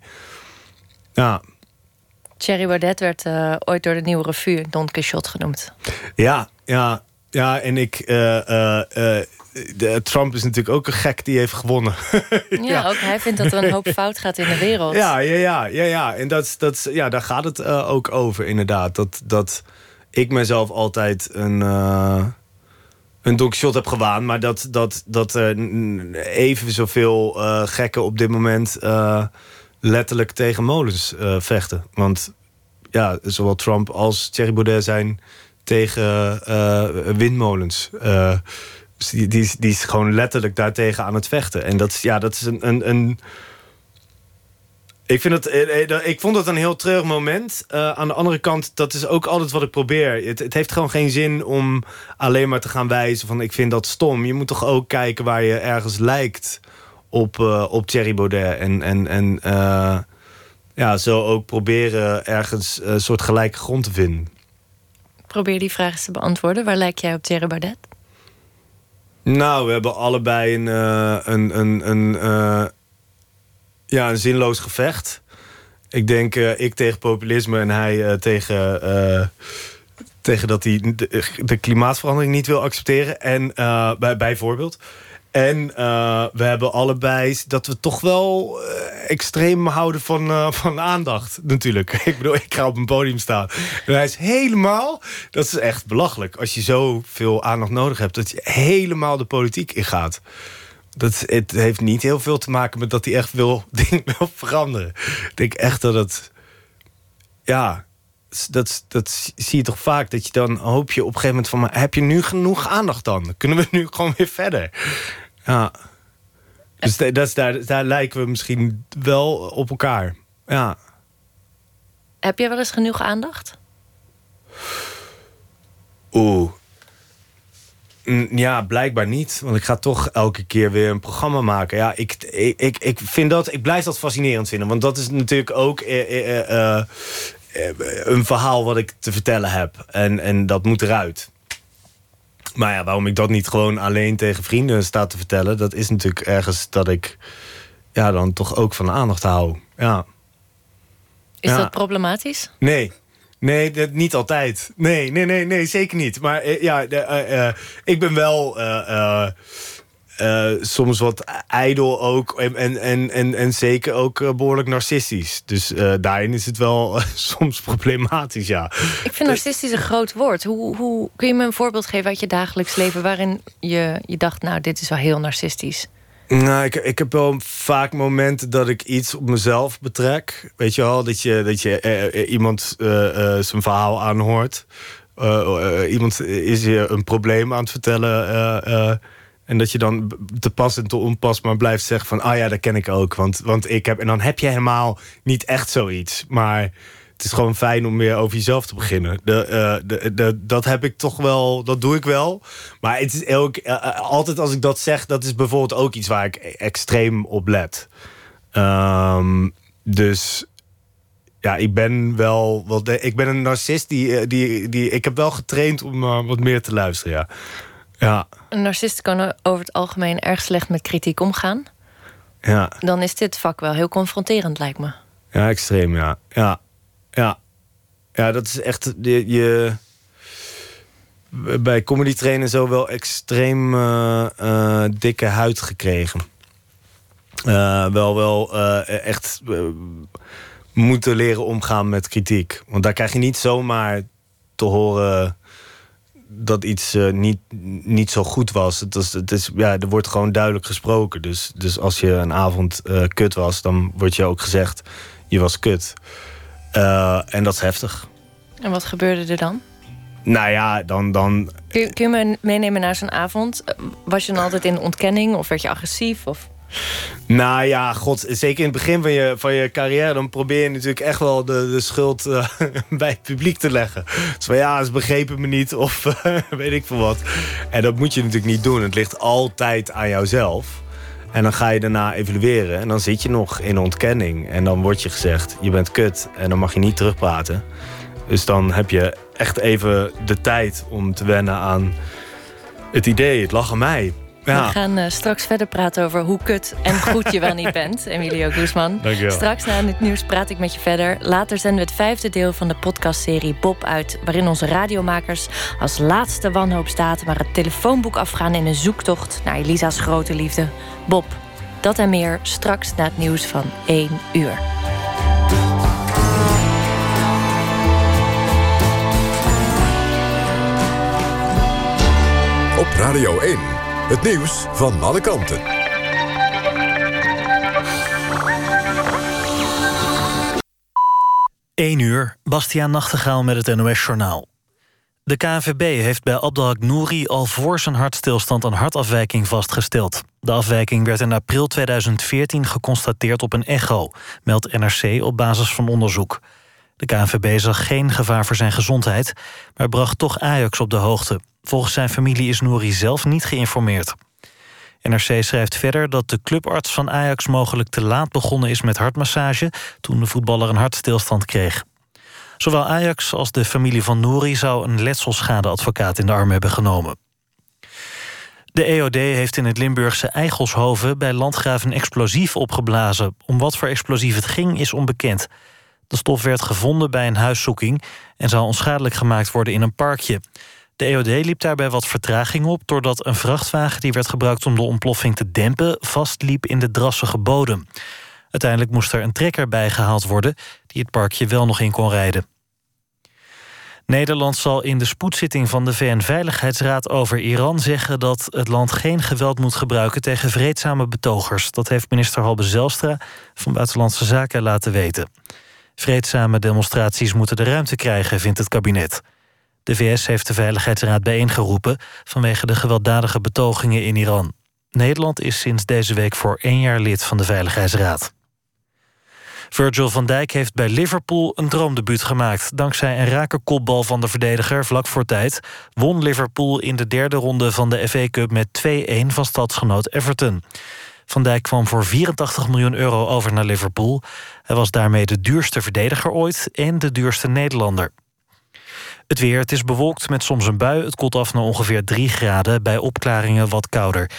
[SPEAKER 4] Ja.
[SPEAKER 3] Thierry Baudet werd uh, ooit door de nieuwe revue Don Quixote genoemd.
[SPEAKER 4] Ja, ja, ja. En ik. Uh, uh, de, Trump is natuurlijk ook een gek die heeft gewonnen.
[SPEAKER 3] ja, ja, ook hij vindt dat er een hoop fout gaat in de wereld.
[SPEAKER 4] Ja, ja, ja, ja, ja. en dat, dat, ja, daar gaat het ook over, inderdaad. Dat, dat ik mezelf altijd een, uh, een donkshot heb gewaan, maar dat, dat, dat er even zoveel uh, gekken op dit moment letterlijk tegen molens vechten. Want ja, zowel Trump als Thierry Baudet zijn tegen windmolens. Dus die, die, die is gewoon letterlijk daartegen aan het vechten. En dat, ja, dat is een, een, een ik, vind het, eh, eh, ik vond het een heel treurig moment. Uh, aan de andere kant, dat is ook altijd wat ik probeer. Het, het, heeft gewoon geen zin om alleen maar te gaan wijzen van... ik vind dat stom. Je moet toch ook kijken waar je ergens lijkt op, uh, op Thierry Baudet. En, en, en uh, ja, zo ook proberen ergens een soort gelijke grond te vinden.
[SPEAKER 3] Probeer die vraag eens te beantwoorden. Waar lijk jij op Thierry Baudet?
[SPEAKER 4] Nou, we hebben allebei een, een, een, een, ja, een zinloos gevecht. Ik denk uh, ik tegen populisme en hij tegen, tegen dat hij de, de, klimaatverandering niet wil accepteren. En bij, bijvoorbeeld. En we hebben allebei dat we toch wel extreem houden van, van aandacht, natuurlijk. Ik bedoel, ik ga op een podium staan. En hij is helemaal... Dat is echt belachelijk. Als je zoveel aandacht nodig hebt... dat je helemaal de politiek ingaat. Dat, het heeft niet heel veel te maken met dat hij echt wil, dingen wil veranderen. Ik denk echt dat het... Ja, dat, dat zie je toch vaak. Dat je dan hoop je op een gegeven moment van... Maar heb je nu genoeg aandacht dan? Kunnen we nu gewoon weer verder? Ja. Dus dat is, daar, daar lijken we misschien wel op elkaar. Ja.
[SPEAKER 3] Heb je wel eens genoeg aandacht?
[SPEAKER 4] Oeh. Ja, blijkbaar niet. Want ik ga toch elke keer weer een programma maken. Ja, ik, ik, ik, vind dat, ik blijf dat fascinerend vinden. Want dat is natuurlijk ook eh, eh, eh, een verhaal wat ik te vertellen heb. En, en dat moet eruit. Maar ja, waarom ik dat niet gewoon alleen tegen vrienden sta te vertellen... dat is natuurlijk ergens dat ik ja, dan toch ook van aandacht hou. Ja.
[SPEAKER 3] Is dat problematisch?
[SPEAKER 4] Nee. Nee, dat, niet altijd. Nee, nee, nee, nee, zeker niet. Maar uh, ja, uh, uh, ik ben wel uh, soms wat ijdel ook. En, en, en, en zeker ook uh, behoorlijk narcistisch. Dus uh, daarin is het wel soms problematisch, ja.
[SPEAKER 3] Ik vind narcistisch een groot woord. Hoe, hoe kun je me een voorbeeld geven uit je dagelijks leven... waarin je, je dacht, nou, dit is wel heel narcistisch?
[SPEAKER 4] Nou, ik, ik heb wel vaak momenten dat ik iets op mezelf betrek. Weet je wel, dat je, dat je iemand zijn verhaal aanhoort. iemand is je een probleem aan het vertellen en dat je dan te pas en te onpas maar blijft zeggen van... ah ja, dat ken ik ook, want, want ik heb... En dan heb je helemaal niet echt zoiets. Maar het is gewoon fijn om weer over jezelf te beginnen. De, uh, de, de, dat heb ik toch wel, dat doe ik wel. Maar het is ook, uh, altijd als ik dat zeg... dat is bijvoorbeeld ook iets waar ik extreem op let. Um, dus ja, ik ben wel... wel de, ik ben een narcist die, die, die... Ik heb wel getraind om wat meer te luisteren, ja. Ja.
[SPEAKER 3] Een narcist kan over het algemeen erg slecht met kritiek omgaan.
[SPEAKER 4] Ja.
[SPEAKER 3] Dan is dit vak wel heel confronterend, lijkt me.
[SPEAKER 4] Ja, extreem, ja. Ja, Ja. Ja, dat is echt... Je, je bij comedy trainen zo wel extreem uh, uh, dikke huid gekregen. Uh, wel wel echt moeten leren omgaan met kritiek. Want daar krijg je niet zomaar te horen dat iets niet, niet zo goed was. Het, is, het is, ja, er wordt gewoon duidelijk gesproken. Dus, dus als je een avond kut was, dan wordt je ook gezegd... je was kut. En dat is heftig.
[SPEAKER 3] En wat gebeurde er dan?
[SPEAKER 4] Nou ja, dan... dan...
[SPEAKER 3] Kun, je, kun je me meenemen naar zo'n avond? Was je dan altijd in ontkenning of werd je agressief? Of...
[SPEAKER 4] Nou ja, god, zeker in het begin van je, van je carrière... dan probeer je natuurlijk echt wel de, de schuld uh, bij het publiek te leggen. Dus van ja, ze begrepen me niet of uh, weet ik veel wat. En dat moet je natuurlijk niet doen. Het ligt altijd aan jouzelf. En dan ga je daarna evalueren en dan zit je nog in ontkenning. En dan wordt je gezegd, je bent kut en dan mag je niet terugpraten. Dus dan heb je echt even de tijd om te wennen aan het idee. Het lag aan mij.
[SPEAKER 3] Ja. We gaan uh, straks verder praten over hoe kut en goed je wel niet bent, Emilio Guzman. Straks na het nieuws praat ik met je verder. Later zenden we het vijfde deel van de podcastserie Bob uit, waarin onze radiomakers als laatste wanhoopstaten maar het telefoonboek afgaan in een zoektocht naar Elisa's grote liefde, Bob. Dat en meer straks na het nieuws van 1 uur.
[SPEAKER 1] Op Radio 1, het nieuws van alle kanten.
[SPEAKER 5] 1 uur, Bastiaan Nachtegaal met het NOS-journaal. De KNVB heeft bij Abdelhak Nouri al voor zijn hartstilstand een hartafwijking vastgesteld. De afwijking werd in april 2014 geconstateerd op een echo, meldt NRC op basis van onderzoek. De KNVB zag geen gevaar voor zijn gezondheid, maar bracht toch Ajax op de hoogte. Volgens zijn familie is Nouri zelf niet geïnformeerd. NRC schrijft verder dat de clubarts van Ajax mogelijk te laat begonnen is met hartmassage toen de voetballer een hartstilstand kreeg. Zowel Ajax als de familie van Nouri zou een letselschadeadvocaat in de arm hebben genomen. De EOD heeft in het Limburgse Eigelshoven bij Landgraaf een explosief opgeblazen. Om wat voor explosief het ging is onbekend. De stof werd gevonden bij een huiszoeking en zou onschadelijk gemaakt worden in een parkje. De EOD liep daarbij wat vertraging op doordat een vrachtwagen die werd gebruikt om de ontploffing te dempen vastliep in de drassige bodem. Uiteindelijk moest er een trekker bijgehaald worden die het parkje wel nog in kon rijden. Nederland zal in de spoedzitting van de VN-veiligheidsraad over Iran zeggen dat het land geen geweld moet gebruiken tegen vreedzame betogers. Dat heeft minister Halbe Zelstra van Buitenlandse Zaken laten weten. Vreedzame demonstraties moeten de ruimte krijgen, vindt het kabinet. De VS heeft de Veiligheidsraad bijeengeroepen vanwege de gewelddadige betogingen in Iran. Nederland is sinds deze week voor één jaar lid van de Veiligheidsraad. Virgil van Dijk heeft bij Liverpool een droomdebuut gemaakt. Dankzij een rake kopbal van de verdediger vlak voor tijd... won Liverpool in de derde ronde van de FA Cup met 2-1 van stadsgenoot Everton. Van Dijk kwam voor 84 miljoen euro over naar Liverpool. Hij was daarmee de duurste verdediger ooit en de duurste Nederlander. Het weer, het is bewolkt met soms een bui. Het koelt af naar ongeveer 3 graden, bij opklaringen wat kouder.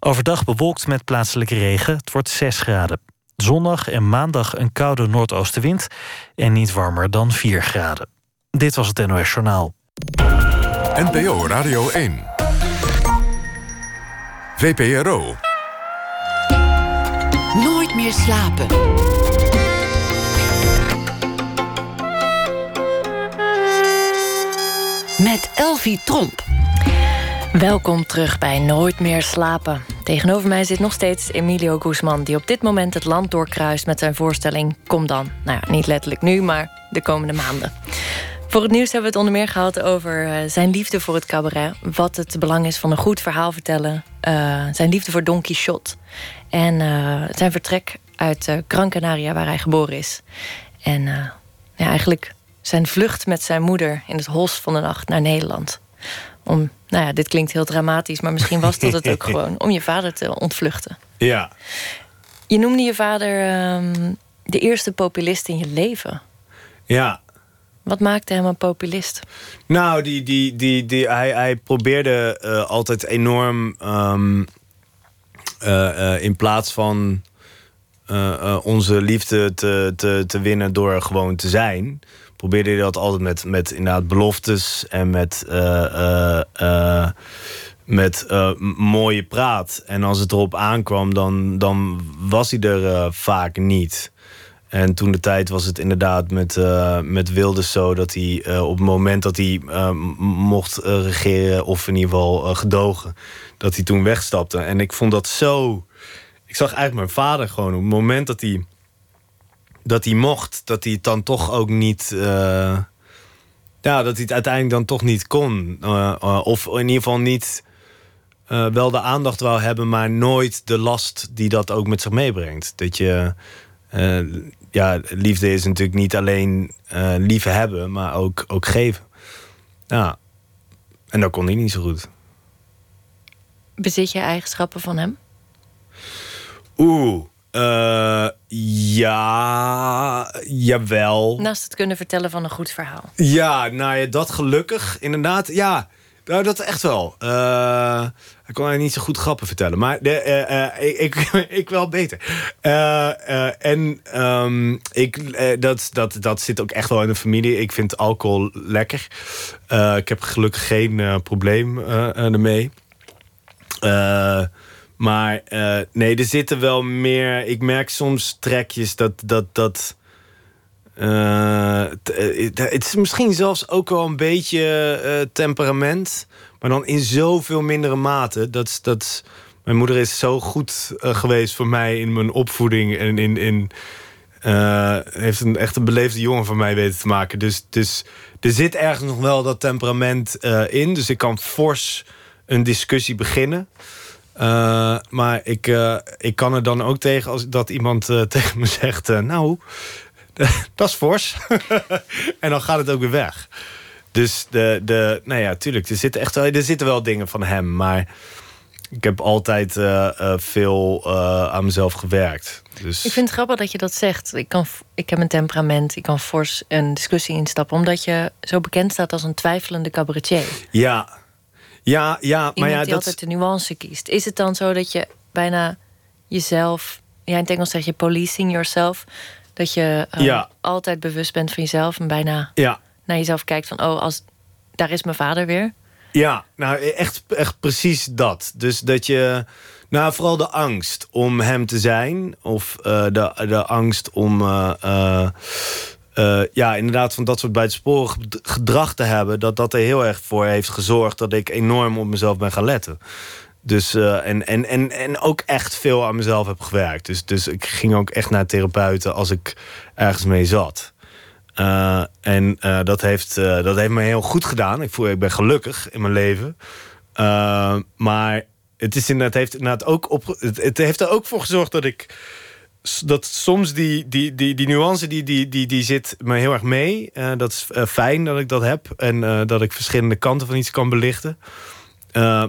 [SPEAKER 5] Overdag bewolkt met plaatselijke regen, het wordt 6 graden. Zondag en maandag een koude noordoostenwind en niet warmer dan 4 graden. Dit was het NOS Journaal.
[SPEAKER 1] NPO Radio 1. VPRO.
[SPEAKER 2] Nooit meer slapen. Met Elvie Tromp.
[SPEAKER 3] Welkom terug bij Nooit meer slapen. Tegenover mij zit nog steeds Emilio Guzman... die op dit moment het land doorkruist met zijn voorstelling Kom dan. Nou ja, niet letterlijk nu, maar de komende maanden. Voor het nieuws hebben we het onder meer gehad over eh, zijn liefde voor het cabaret. Wat het belang is van een goed verhaal vertellen. Uh, zijn liefde voor Don Quixote. En uh, zijn vertrek uit Gran Canaria, waar hij geboren is. En ja, eigenlijk zijn vlucht met zijn moeder in het hols van de nacht naar Nederland. Om, nou ja, dit klinkt heel dramatisch, maar misschien was dat het ook gewoon. Om je vader te ontvluchten.
[SPEAKER 4] Ja.
[SPEAKER 3] Je noemde je vader um, de eerste populist in je leven.
[SPEAKER 4] Ja.
[SPEAKER 3] Wat maakte hem een populist?
[SPEAKER 4] Nou, die, die, die, die, hij, hij probeerde uh, altijd enorm um, uh, uh, in plaats van onze liefde te, te, te winnen door gewoon te zijn. Probeerde hij dat altijd met, met inderdaad beloftes en met, met mooie praat. En als het erop aankwam, dan, dan was hij er vaak niet. En toen de tijd was het inderdaad met, uh, met Wilders zo dat hij op het moment dat hij mocht regeren, of in ieder geval gedogen, dat hij toen wegstapte. En ik vond dat zo. Ik zag eigenlijk mijn vader gewoon op het moment dat hij, dat hij mocht, dat hij het dan toch ook niet. ja, dat hij het uiteindelijk dan toch niet kon. of in ieder geval niet. wel de aandacht wou hebben, maar nooit de last die dat ook met zich meebrengt. Dat je ja, liefde is natuurlijk niet alleen uh, lief hebben, maar ook, ook geven. Ja, en dat kon hij niet zo goed.
[SPEAKER 3] Bezit je eigenschappen van hem?
[SPEAKER 4] Oeh, uh, ja, jawel.
[SPEAKER 3] Naast het kunnen vertellen van een goed verhaal.
[SPEAKER 4] Ja, nou ja, dat gelukkig, inderdaad. Ja, nou, dat echt wel. Uh, ik kon eigenlijk niet zo goed grappen vertellen. Maar de, uh, uh, ik, ik wel beter. en um, ik, dat, dat, dat zit ook echt wel in de familie. Ik vind alcohol lekker. ik heb gelukkig geen probleem ermee. Maar nee, er zitten wel meer... Ik merk soms trekjes dat... dat, dat uh, het is misschien zelfs ook wel een beetje temperament. Maar dan in zoveel mindere mate. Dat, dat, mijn moeder is zo goed geweest voor mij in mijn opvoeding. En in, in, heeft een echt een beleefde jongen van mij weten te maken. Dus, dus er zit ergens nog wel dat temperament in. Dus ik kan fors een discussie beginnen. Maar ik, ik kan er dan ook tegen als dat iemand tegen me zegt... nou, dat is fors. en dan gaat het ook weer weg. Dus de, de, nou ja, tuurlijk, er zitten echt er zitten wel dingen van hem. Maar ik heb altijd veel aan mezelf gewerkt. Dus...
[SPEAKER 3] Ik vind het grappig dat je dat zegt. Ik, kan, ik heb een temperament, ik kan fors een discussie instappen. Omdat je zo bekend staat als een twijfelende cabaretier.
[SPEAKER 4] Ja, ja, ja.
[SPEAKER 3] Iemand
[SPEAKER 4] maar ja,
[SPEAKER 3] die
[SPEAKER 4] dat...
[SPEAKER 3] altijd de nuance kiest. Is het dan zo dat je bijna jezelf... Ja, in het Engels zeg je policing yourself dat je uh, altijd bewust bent van jezelf en bijna
[SPEAKER 4] ja.
[SPEAKER 3] naar jezelf kijkt van oh, als daar is mijn vader weer.
[SPEAKER 4] Ja, nou echt, echt precies dat. Dus dat je, nou vooral de angst om hem te zijn, of uh, de, de angst om, uh, ja, inderdaad van dat soort buitensporig gedrag te hebben, dat dat er heel erg voor heeft gezorgd dat ik enorm op mezelf ben gaan letten. Dus, uh, en, en, en, en ook echt veel aan mezelf heb gewerkt. Dus, dus ik ging ook echt naar therapeuten als ik ergens mee zat. Uh, en dat, heeft, dat heeft me heel goed gedaan. Ik voel ik ben gelukkig in mijn leven. maar het, is inderdaad, heeft inderdaad ook op, het, heeft er ook voor gezorgd dat ik. Dat soms die, die, die, die nuance die, die, die, die zit me heel erg mee. dat is fijn dat ik dat heb. En dat ik verschillende kanten van iets kan belichten.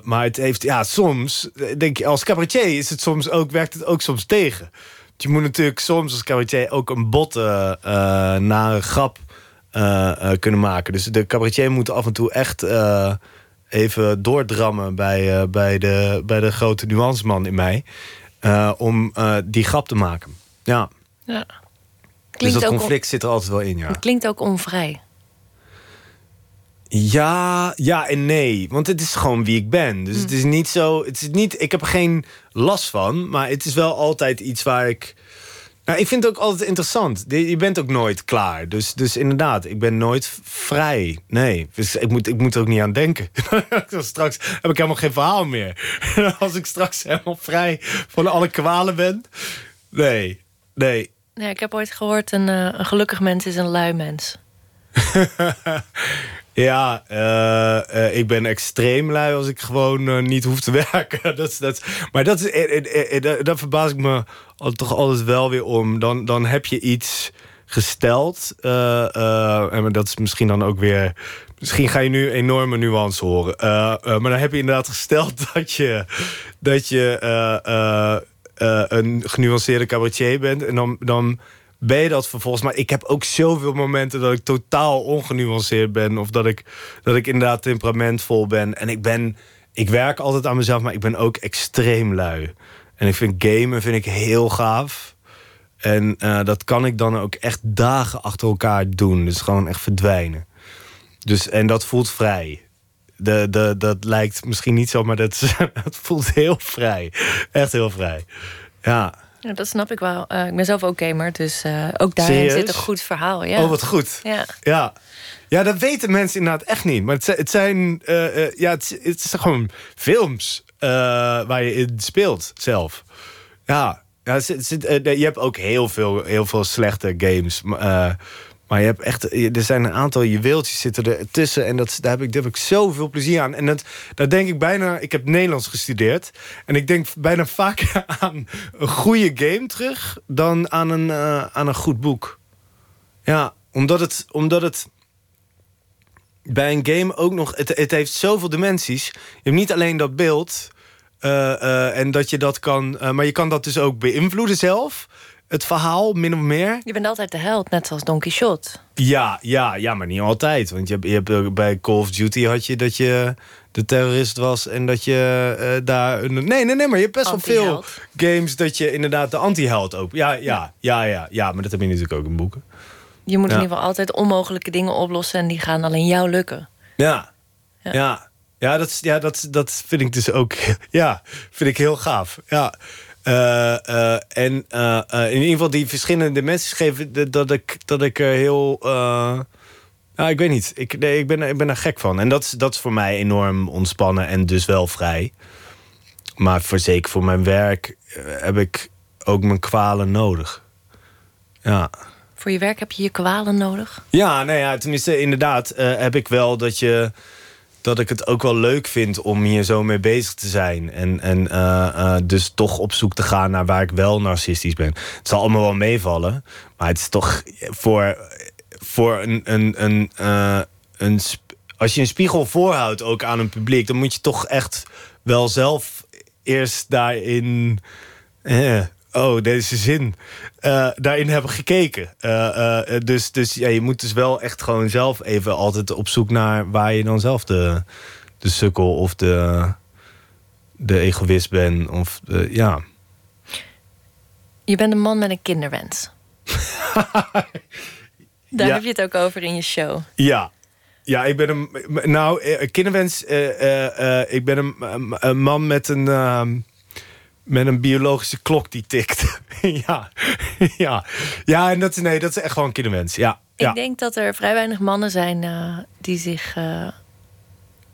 [SPEAKER 4] Maar het heeft, ja, soms, denk je, als cabaretier is het soms ook, werkt het ook soms tegen. Je moet natuurlijk soms als cabaretier ook een botte uh, nare grap kunnen maken. Dus de cabaretier moet af en toe echt even doordrammen bij, bij, de, bij de grote nuanceman in mij. Om die grap te maken. Ja.
[SPEAKER 3] ja.
[SPEAKER 4] dus dat conflict zit er altijd wel in, ja.
[SPEAKER 3] Het klinkt ook onvrij.
[SPEAKER 4] Ja, ja en nee. Want het is gewoon wie ik ben. Dus het is niet zo. Het is niet, ik heb er geen last van. Maar het is wel altijd iets waar ik. Nou, ik vind het ook altijd interessant. Je bent ook nooit klaar. Dus, dus inderdaad, ik ben nooit vrij. Nee, dus ik moet, ik moet er ook niet aan denken. straks heb ik helemaal geen verhaal meer. Als ik straks helemaal vrij van alle kwalen ben. Nee, nee.
[SPEAKER 3] Ja, ik heb ooit gehoord: een, uh, een gelukkig mens is een lui mens.
[SPEAKER 4] Ja, uh, uh, ik ben extreem lui als ik gewoon uh, niet hoef te werken. dat, dat, maar dat, is, daar verbaas ik me toch altijd wel weer om. Dan, dan heb je iets gesteld. en dat is misschien dan ook weer... Misschien ga je nu enorme nuance horen. maar dan heb je inderdaad gesteld dat je... Dat je een genuanceerde cabaretier bent. En dan... dan ben je dat vervolgens. Maar ik heb ook zoveel momenten dat ik totaal ongenuanceerd ben. Of dat ik, dat ik inderdaad temperamentvol ben. En ik ben. Ik werk altijd aan mezelf, maar ik ben ook extreem lui. En ik vind gamen vind ik heel gaaf. En eh, dat kan ik dan ook echt dagen achter elkaar doen. Dus gewoon echt verdwijnen. Dus, en dat voelt vrij. De, de, dat lijkt misschien niet zo, maar dat, dat voelt heel vrij. Echt heel vrij. Ja.
[SPEAKER 3] Ja, dat snap ik wel. Uh, ik ben zelf ook gamer, dus uh, ook daarin
[SPEAKER 4] Serieus?
[SPEAKER 3] zit een goed verhaal. Ja.
[SPEAKER 4] Oh, wat goed.
[SPEAKER 3] Ja.
[SPEAKER 4] Ja. Ja, dat weten mensen inderdaad echt niet. Maar het zijn, het zijn uh, ja, het, het is gewoon films waar je in speelt zelf. Ja, ja je hebt ook heel veel, heel veel slechte games. Maar je hebt echt, er zijn een aantal juweeltjes zitten er tussen. En dat, daar, heb ik, daar heb ik zoveel plezier aan. En dat, daar denk ik bijna... Ik heb Nederlands gestudeerd. En ik denk bijna vaker aan een goede game terug... dan aan een, uh, aan een goed boek. Ja, omdat het... Omdat het bij een game ook nog... Het, het heeft zoveel dimensies. Je hebt niet alleen dat beeld... Uh, uh, en dat je dat kan... maar je kan dat dus ook beïnvloeden zelf het verhaal, min of meer.
[SPEAKER 3] Je bent altijd de held, net zoals Don Quixote.
[SPEAKER 4] Ja, ja, ja maar niet altijd. Want je hebt, je hebt, bij Call of Duty had je dat je de terrorist was... en dat je uh, daar... Nee, nee, nee, maar je hebt best wel veel games... dat je inderdaad de anti-held ook... Ja, ja, ja, ja, ja, maar dat heb je natuurlijk ook in boeken.
[SPEAKER 3] Je moet ja. in ieder geval altijd onmogelijke dingen oplossen... en die gaan alleen jou lukken.
[SPEAKER 4] Ja, ja. ja. Ja, dat, ja dat, dat vind ik dus ook... Ja, vind ik heel gaaf. Ja. Uh, uh, en uh, in ieder geval die verschillende dimensies geven dat ik, dat ik heel. nou, ik weet niet. Ik, nee, ik, ben, ik ben er gek van. En dat is, dat is voor mij enorm ontspannen en dus wel vrij. Maar voor zeker voor mijn werk heb ik ook mijn kwalen nodig. Ja.
[SPEAKER 3] Voor je werk heb je je kwalen nodig?
[SPEAKER 4] Ja, nou ja, tenminste, inderdaad heb ik wel dat je dat ik het ook wel leuk vind om hier zo mee bezig te zijn. En, en uh, uh, dus toch op zoek te gaan naar waar ik wel narcistisch ben. Het zal allemaal wel meevallen. Maar het is toch voor, voor een. een, een, uh, een als je een spiegel voorhoudt ook aan een publiek, dan moet je toch echt wel zelf eerst daarin. Eh, oh, deze zin. Uh, daarin hebben gekeken. Uh, uh, dus dus ja, je moet dus wel echt gewoon zelf even altijd op zoek naar waar je dan zelf de, de sukkel of de, de egoïst bent. Of de, ja.
[SPEAKER 3] Je bent een man met een kinderwens. Daar ja. heb je het ook over in je show.
[SPEAKER 4] Ja. Ja, ik ben een. Nou, kinderwens. ik ben een, een, man met een ehm, met een biologische klok die tikt. ja. ja. Ja, en dat, nee, dat is echt gewoon een kinderwens. Ja.
[SPEAKER 3] Ik
[SPEAKER 4] ja.
[SPEAKER 3] denk dat er vrij weinig mannen zijn uh, die, zich, uh,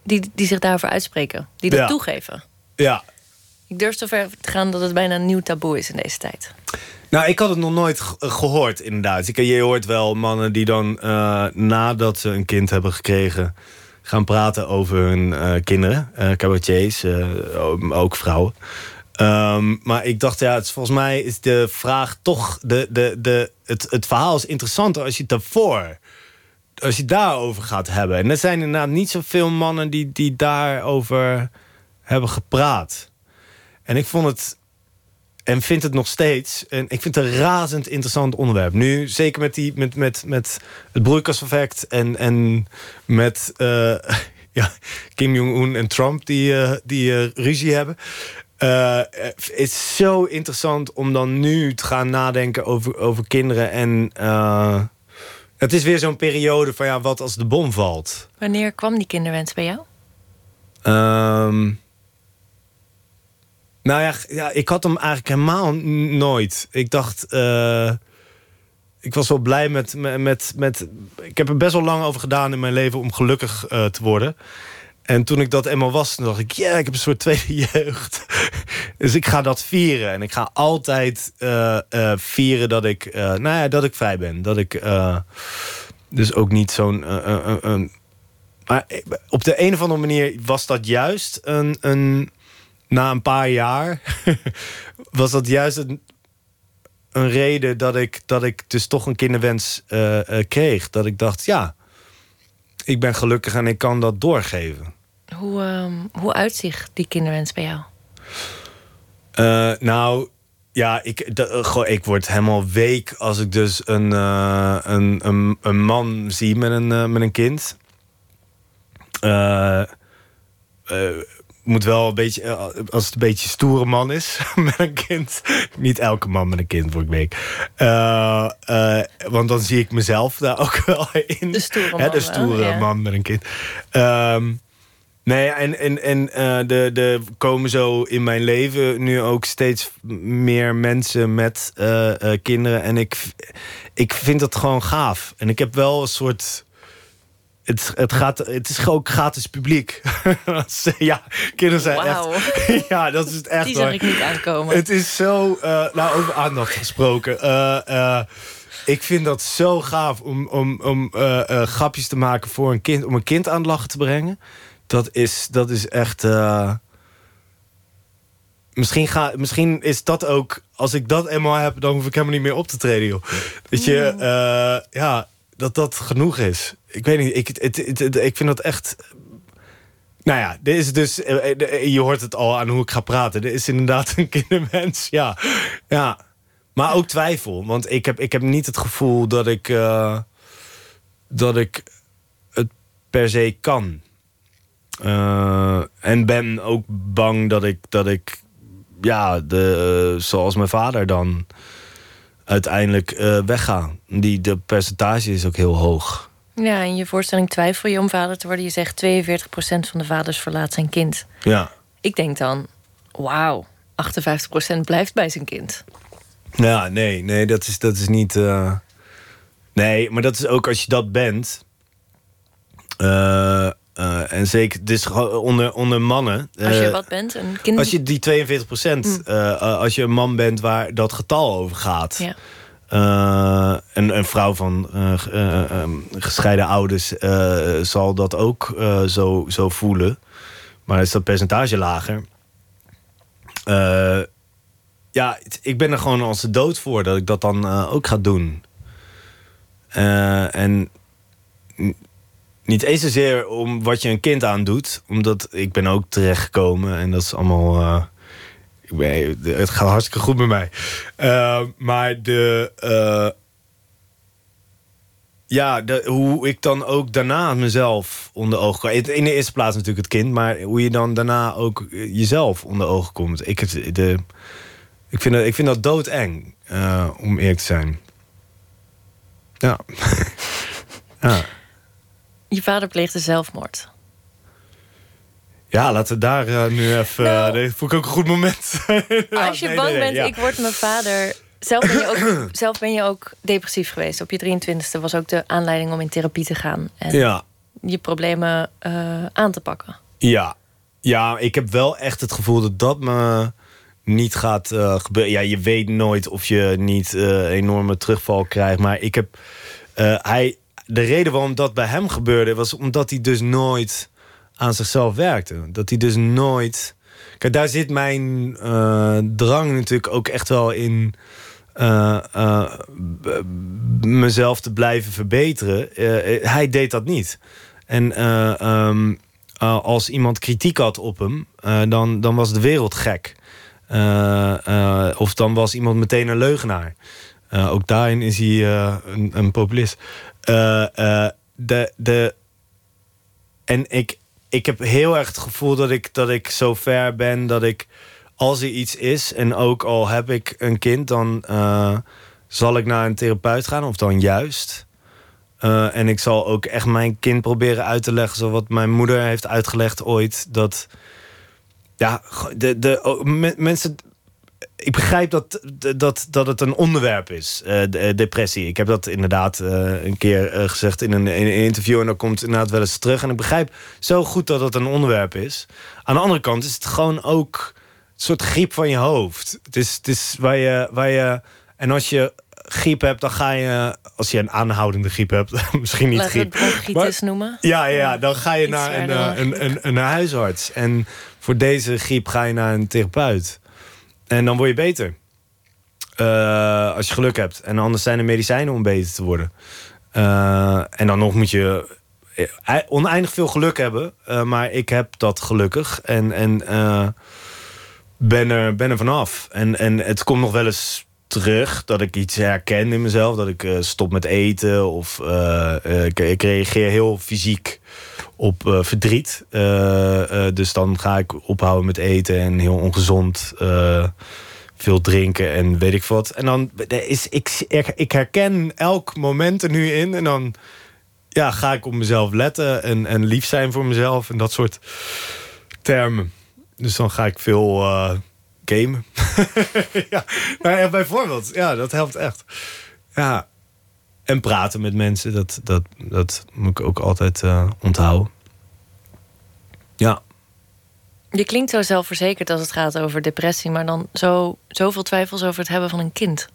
[SPEAKER 3] die, die zich daarover uitspreken. Die dat
[SPEAKER 4] ja.
[SPEAKER 3] toegeven.
[SPEAKER 4] Ja.
[SPEAKER 3] Ik durf zo ver te gaan dat het bijna een nieuw taboe is in deze tijd.
[SPEAKER 4] Nou, ik had het nog nooit gehoord, inderdaad. Ik, je hoort wel mannen die dan uh, nadat ze een kind hebben gekregen... gaan praten over hun kinderen. cabaretiers, ook vrouwen. Um, maar ik dacht, ja, het volgens mij is de vraag toch... De, de, de, het, het verhaal is interessanter als je het daarvoor... als je daarover gaat hebben. En er zijn inderdaad niet zoveel mannen die, die daarover hebben gepraat. En ik vond het... En vind het nog steeds. En ik vind het een razend interessant onderwerp. Nu, zeker met, die, met, met, met het broeikaseffect en, en met uh, ja, Kim Jong-un en Trump die, uh, die uh, ruzie hebben. Het is zo interessant om dan nu te gaan nadenken over, over kinderen. En uh, het is weer zo'n periode van ja, wat als de bom valt.
[SPEAKER 3] Wanneer kwam die kinderwens bij jou?
[SPEAKER 4] Um, nou ja, ja, ik had hem eigenlijk helemaal nooit. Ik dacht, uh, ik was wel blij met, met, met. Ik heb er best wel lang over gedaan in mijn leven om gelukkig te worden. En toen ik dat eenmaal was, dacht ik... ja, ik heb een soort tweede jeugd. dus ik ga dat vieren. En ik ga altijd uh, uh, vieren dat ik, uh, nou ja, dat ik vrij ben. Dat ik dus ook niet zo'n... maar op de een of andere manier was dat juist een... een na een paar jaar was dat juist een, een reden dat ik, dat ik dus toch een kinderwens kreeg. Dat ik dacht, ja, ik ben gelukkig en ik kan dat doorgeven.
[SPEAKER 3] Hoe, um, hoe uitzicht die kinderwens bij jou?
[SPEAKER 4] Uh, nou, ja, ik, de, uh, goh, ik word helemaal week als ik dus een, uh, een, een, een, man zie met een, met een kind. Moet wel een beetje, eh, als het een beetje stoere man is met een kind. Niet elke man met een kind, voor ik week. Uh, want dan zie ik mezelf daar ook wel in.
[SPEAKER 3] De stoere man.
[SPEAKER 4] de stoere man met een kind. Um, nee, en, en, en uh, de, de komen zo in mijn leven nu ook steeds meer mensen met kinderen. En ik, ik vind dat gewoon gaaf. En ik heb wel een soort het, het, gaat, het is ook gratis publiek. ja, kinderen zijn echt... Ja, dat is het echt.
[SPEAKER 3] Die zag ik niet aankomen.
[SPEAKER 4] Het is zo... Uh, nou, over aandacht gesproken. Uh, uh, ik vind dat zo gaaf om, om, om grapjes te maken voor een kind. Om een kind aan het lachen te brengen. Dat is, dat is echt... Misschien, ga, misschien is dat ook... Als ik dat eenmaal heb, dan hoef ik helemaal niet meer op te treden, joh. Dat je... ja, dat dat genoeg is. Ik weet niet, ik, het, het, ik vind dat echt... Nou ja, er is dus, eh, eh, je hoort het al aan hoe ik ga praten. Er is inderdaad een kindermens, ja. ja. Maar ook twijfel, want ik heb, ik heb niet het gevoel dat ik, dat ik het per se kan. En ben ook bang dat ik, dat ik ja, de, zoals mijn vader dan uiteindelijk uh, weggaan. Die, de percentage is ook heel hoog.
[SPEAKER 3] Ja, in je voorstelling twijfel je om vader te worden. Je zegt 42% van de vaders verlaat zijn kind.
[SPEAKER 4] Ja.
[SPEAKER 3] Ik denk dan, wauw, 58% blijft bij zijn kind.
[SPEAKER 4] Ja, nee, nee, dat is, dat is niet... Uh... Nee, maar dat is ook als je dat bent... Uh, uh, en zeker, dus onder, onder mannen.
[SPEAKER 3] Als je wat bent, een kind.
[SPEAKER 4] Als je die 42 procent, mm. uh, als je een man bent waar dat getal over gaat. Ja. Een, een vrouw van um, gescheiden ouders zal dat ook zo, zo voelen. Maar is dat percentage lager. ja, ik ben er gewoon als de dood voor dat ik dat dan ook ga doen. en niet eens zozeer om wat je een kind aandoet. Omdat ik ben ook terechtgekomen. En dat is allemaal... Uh, ik het gaat hartstikke goed met mij. Uh, maar de... Uh, ja, de, hoe ik dan ook daarna mezelf onder ogen kom. In de eerste plaats natuurlijk het kind. Maar hoe je dan daarna ook jezelf onder ogen komt. Ik, de, ik, vind, dat, ik vind dat doodeng. om eerlijk te zijn. Ja. ja.
[SPEAKER 3] Je vader pleegde zelfmoord.
[SPEAKER 4] Ja, laten we daar uh, nu even... Nou, uh, voel ik ook een goed moment.
[SPEAKER 3] als je bang bent, ik word mijn vader... Zelf ben, je ook, zelf ben je ook depressief geweest. Op je 23e was ook de aanleiding om in therapie te gaan. En ja. je problemen uh, aan te pakken.
[SPEAKER 4] Ja. ja, ik heb wel echt het gevoel dat dat me niet gaat gebeuren. Ja, je weet nooit of je niet enorme terugval krijgt. Maar ik heb... hij, de reden waarom dat bij hem gebeurde... was omdat hij dus nooit aan zichzelf werkte. Dat hij dus nooit... Kijk, daar zit mijn uh, drang natuurlijk ook echt wel in... Uh, mezelf te blijven verbeteren. hij deed dat niet. En um, als iemand kritiek had op hem... dan, dan was de wereld gek. of dan was iemand meteen een leugenaar. Ook daarin is hij een, een populist. Uh, de, de, en ik, ik heb heel erg het gevoel dat ik, dat ik zo ver ben dat ik, als er iets is en ook al heb ik een kind, dan zal ik naar een therapeut gaan, of dan juist. En ik zal ook echt mijn kind proberen uit te leggen, zoals mijn moeder heeft uitgelegd ooit. Dat ja, de, de, mensen ik begrijp dat, dat, dat het een onderwerp is, uh, depressie. Ik heb dat inderdaad uh, een keer uh, gezegd in een, in een, interview... en dan komt inderdaad wel eens terug. En ik begrijp zo goed dat het een onderwerp is. Aan de andere kant is het gewoon ook een soort griep van je hoofd. Het is, het is waar, je, waar je... En als je griep hebt, dan ga je... Als je een aanhoudende griep hebt, misschien niet
[SPEAKER 3] Laten
[SPEAKER 4] griep.
[SPEAKER 3] noemen.
[SPEAKER 4] Ja, ja, dan ga je naar een, een, een, een huisarts. En voor deze griep ga je naar een therapeut. En dan word je beter. Uh, als je geluk hebt. En anders zijn er medicijnen om beter te worden. Uh, en dan nog moet je eh, oneindig veel geluk hebben. Maar ik heb dat gelukkig. En, en ben, er, ben vanaf. En, en het komt nog wel eens terug dat ik iets herken in mezelf. Dat ik stop met eten. Of ik reageer heel fysiek op uh, verdriet. Uh, dus dan ga ik ophouden met eten en heel ongezond veel drinken en weet ik wat. En dan is ik, ik herken elk moment er nu in en dan ja, ga ik op mezelf letten en, en lief zijn voor mezelf en dat soort termen. Dus dan ga ik veel uh, gamen. ja, nou ja, bijvoorbeeld. Ja, dat helpt echt. Ja. En praten met mensen, dat, dat, dat moet ik ook altijd uh, onthouden. Ja.
[SPEAKER 3] Je klinkt zo zelfverzekerd als het gaat over depressie, maar dan zo, zoveel twijfels over het hebben van een kind.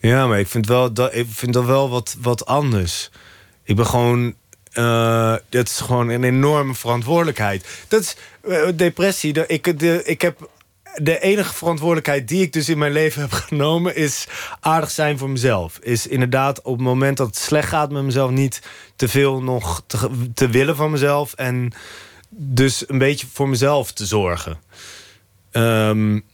[SPEAKER 4] Ja, maar ik vind wel dat ik vind dat wel wat, wat anders. Ik ben gewoon. Uh, dat is gewoon een enorme verantwoordelijkheid. Dat is uh, depressie. De, ik, de, ik heb de enige verantwoordelijkheid die ik dus in mijn leven heb genomen, is aardig zijn voor mezelf. Is inderdaad op het moment dat het slecht gaat met mezelf, niet te veel nog te, willen van mezelf. En dus een beetje voor mezelf te zorgen. Um,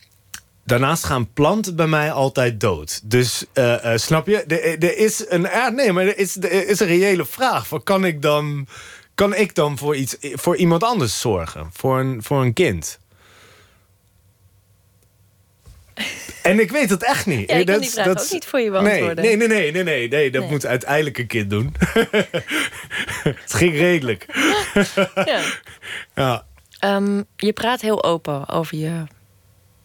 [SPEAKER 4] daarnaast gaan planten bij mij altijd dood. Dus uh, uh, snap je? Er, is een. Nee, maar er is, is een reële vraag. Kan ik dan. Kan ik dan voor, iets, voor iemand anders zorgen? Voor een, voor een kind? En ik weet het echt niet.
[SPEAKER 3] Ja, ik kan die vraag dat, ook niet voor je beantwoorden.
[SPEAKER 4] Nee, nee, nee, nee, nee, nee, dat moet uiteindelijk een kind doen. het ging redelijk.
[SPEAKER 3] ja. ja. Um, je praat heel open over je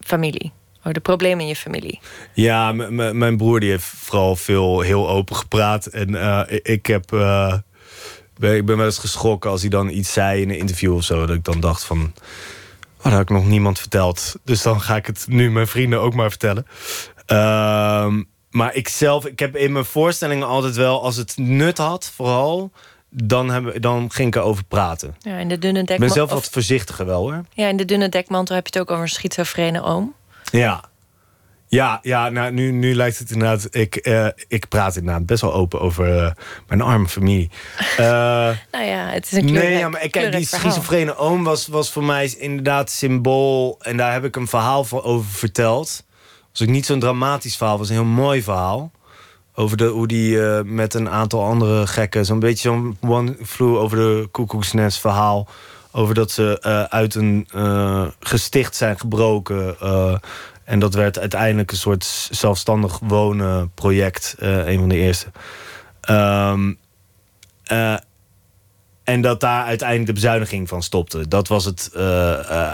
[SPEAKER 3] familie. Over de problemen in je familie.
[SPEAKER 4] Ja, mijn broer die heeft vooral veel heel open gepraat. En uh, ik heb... Uh, ik ben wel eens geschrokken als hij dan iets zei in een interview of zo. Dat ik dan dacht van Oh, dat had ik nog niemand verteld. Dus dan ga ik het nu mijn vrienden ook maar vertellen. Uh, maar ik zelf, ik heb in mijn voorstellingen altijd wel, als het nut had, vooral, dan, hebben, dan ging ik erover praten.
[SPEAKER 3] Ja, in de dunne dekmantel.
[SPEAKER 4] Ik ben zelf wat voorzichtiger wel hoor.
[SPEAKER 3] Ja, in de dunne dekmantel heb je het ook over een schizofrene oom.
[SPEAKER 4] Ja. Ja, ja nou, nu, nu lijkt het inderdaad... Ik, uh, ik praat inderdaad best wel open over uh, mijn arme familie. Uh,
[SPEAKER 3] nou ja, het is een kleurrijk, Nee, ja,
[SPEAKER 4] maar kijk, die schizofrene oom was, was voor mij inderdaad symbool. En daar heb ik een verhaal voor over verteld. was ook niet zo'n dramatisch verhaal, was een heel mooi verhaal. Over de, hoe die met een aantal andere gekken... zo'n beetje zo'n one flew over de koekoeksnest verhaal... over dat ze uit een gesticht zijn gebroken... En dat werd uiteindelijk een soort zelfstandig wonen project. Uh, een van de eerste. Um, uh, en dat daar uiteindelijk de bezuiniging van stopte. Dat was het uh,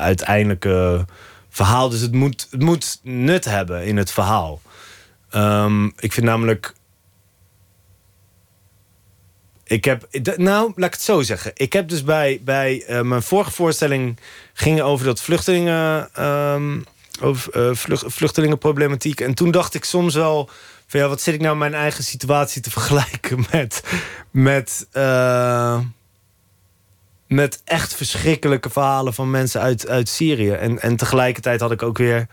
[SPEAKER 4] uiteindelijke verhaal. Dus het moet, het moet nut hebben in het verhaal. Um, ik vind namelijk. Ik heb. Nou, laat ik het zo zeggen. Ik heb dus bij, bij mijn vorige voorstelling. ging over dat vluchtelingen. Um, over uh, vluchtelingenproblematiek. En toen dacht ik soms wel... Ja, wat zit ik nou mijn eigen situatie te vergelijken met... met, uh, met echt verschrikkelijke verhalen van mensen uit, uit Syrië. En, en tegelijkertijd had ik ook weer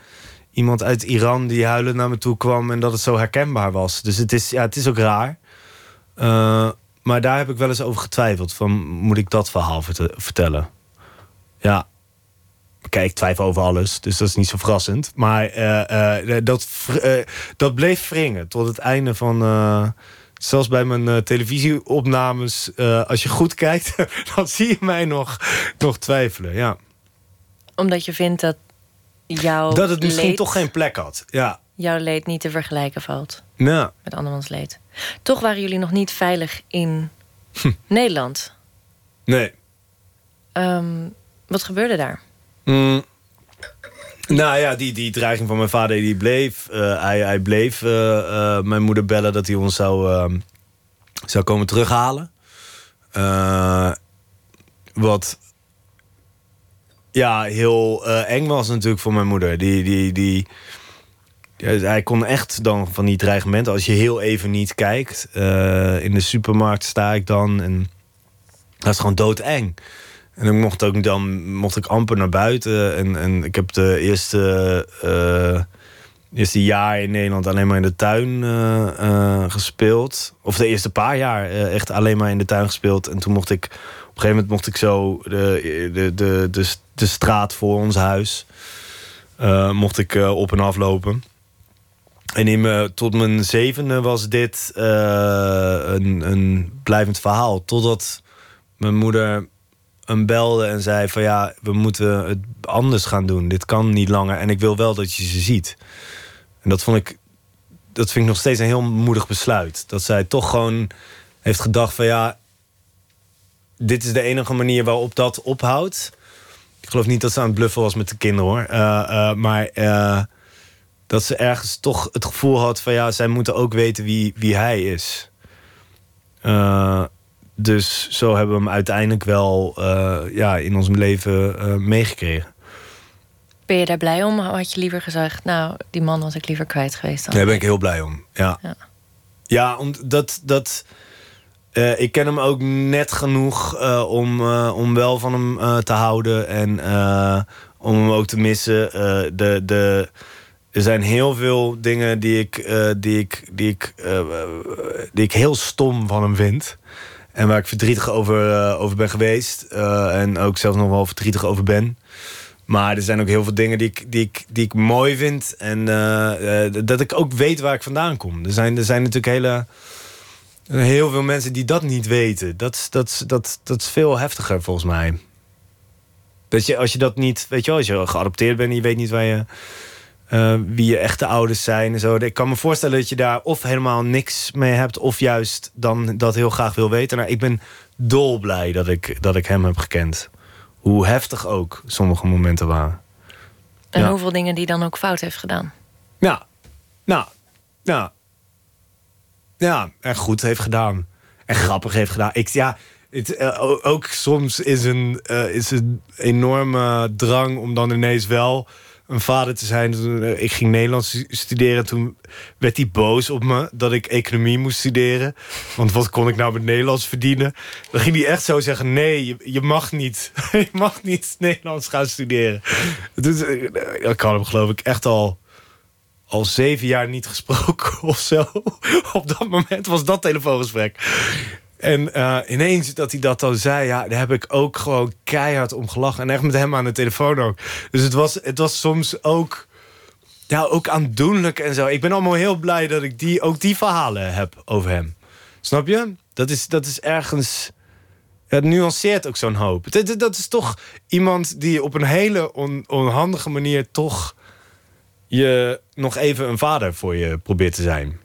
[SPEAKER 4] iemand uit Iran die huilend naar me toe kwam... en dat het zo herkenbaar was. Dus het is, ja, het is ook raar. Uh, maar daar heb ik wel eens over getwijfeld. Van, moet ik dat verhaal vertellen? Ja, Kijk, ik twijfel over alles, dus dat is niet zo verrassend. Maar uh, uh, dat, uh, dat bleef wringen tot het einde van... zelfs bij mijn televisieopnames, als je goed kijkt... dan zie je mij nog, nog twijfelen, ja.
[SPEAKER 3] Omdat je vindt dat jouw
[SPEAKER 4] Dat het misschien toch geen plek had, ja.
[SPEAKER 3] Jouw leed niet te vergelijken valt
[SPEAKER 4] ja.
[SPEAKER 3] met andermans leed. Toch waren jullie nog niet veilig in hm. Nederland?
[SPEAKER 4] Nee.
[SPEAKER 3] Um, wat gebeurde daar?
[SPEAKER 4] Mm. Nou ja, die, die dreiging van mijn vader die bleef. Uh, hij, hij bleef uh, uh, mijn moeder bellen dat hij ons zou, zou komen terughalen. wat ja, heel eng was natuurlijk voor mijn moeder. Die, die, die, hij kon echt dan van die dreigementen... als je heel even niet kijkt. in de supermarkt sta ik dan en dat is gewoon doodeng. En ik mocht ook dan mocht ik amper naar buiten. En, en ik heb de eerste, uh, eerste jaar in Nederland alleen maar in de tuin uh, gespeeld. Of de eerste paar jaar echt alleen maar in de tuin gespeeld. En toen mocht ik op een gegeven moment mocht ik zo de, de, de, de, de straat voor ons huis. mocht ik op en af lopen. En in tot mijn zevende was dit een, een blijvend verhaal. Totdat mijn moeder hem belde en zei van ja, we moeten het anders gaan doen. Dit kan niet langer en ik wil wel dat je ze ziet. En dat vond ik, dat vind ik nog steeds een heel moedig besluit. Dat zij toch gewoon heeft gedacht van ja, dit is de enige manier waarop dat ophoudt. Ik geloof niet dat ze aan het bluffen was met de kinderen hoor. Uh, uh, maar uh, dat ze ergens toch het gevoel had van ja, zij moeten ook weten wie, wie hij is. Dus zo hebben we hem uiteindelijk wel ja, in ons leven meegekregen.
[SPEAKER 3] Ben je daar blij om? Had je liever gezegd, nou, die man was ik liever kwijt geweest dan?
[SPEAKER 4] Daar ben ik heel blij om, ja. Ja, ja omdat dat... Uh, ik ken hem ook net genoeg om, om wel van hem te houden en om hem ook te missen. de, de, er zijn heel veel dingen die ik, die ik, die ik, die ik heel stom van hem vind. En waar ik verdrietig over, over ben geweest. en ook zelfs nog wel verdrietig over ben. Maar er zijn ook heel veel dingen die ik, die ik, die ik mooi vind. En dat ik ook weet waar ik vandaan kom. Er zijn, er zijn natuurlijk hele Heel veel mensen die dat niet weten. Dat, dat, dat, dat is veel heftiger volgens mij. Dat je, als je dat niet, weet je wel, als je geadopteerd bent en je weet niet waar je, uh, wie je echte ouders zijn en zo. Ik kan me voorstellen dat je daar of helemaal niks mee hebt, of juist dan dat heel graag wil weten. Nou, ik ben dolblij dat ik, dat ik hem heb gekend. Hoe heftig ook sommige momenten waren.
[SPEAKER 3] En ja. hoeveel dingen die dan ook fout heeft gedaan.
[SPEAKER 4] Ja, nou, nou, ja, en goed heeft gedaan. En grappig heeft gedaan. Ik, ja, het, uh, ook soms is een, uh, is een enorme drang om dan ineens wel een vader te zijn. Ik ging Nederlands studeren. Toen werd hij boos op me dat ik economie moest studeren. Want wat kon ik nou met Nederlands verdienen? Dan ging hij echt zo zeggen: nee, je, mag niet. je mag niet Nederlands gaan studeren. Dus, ik had hem geloof ik echt al al zeven jaar niet gesproken of zo. Op dat moment was dat telefoongesprek. En uh, ineens dat hij dat dan zei, ja, daar heb ik ook gewoon keihard om gelachen. En echt met hem aan de telefoon ook. Dus het was, het was soms ook, ja, ook aandoenlijk en zo. Ik ben allemaal heel blij dat ik die, ook die verhalen heb over hem. Snap je? Dat is, dat is ergens... Het nuanceert ook zo'n hoop. Dat, dat is toch iemand die op een hele on, onhandige manier toch je nog even een vader voor je probeert te zijn.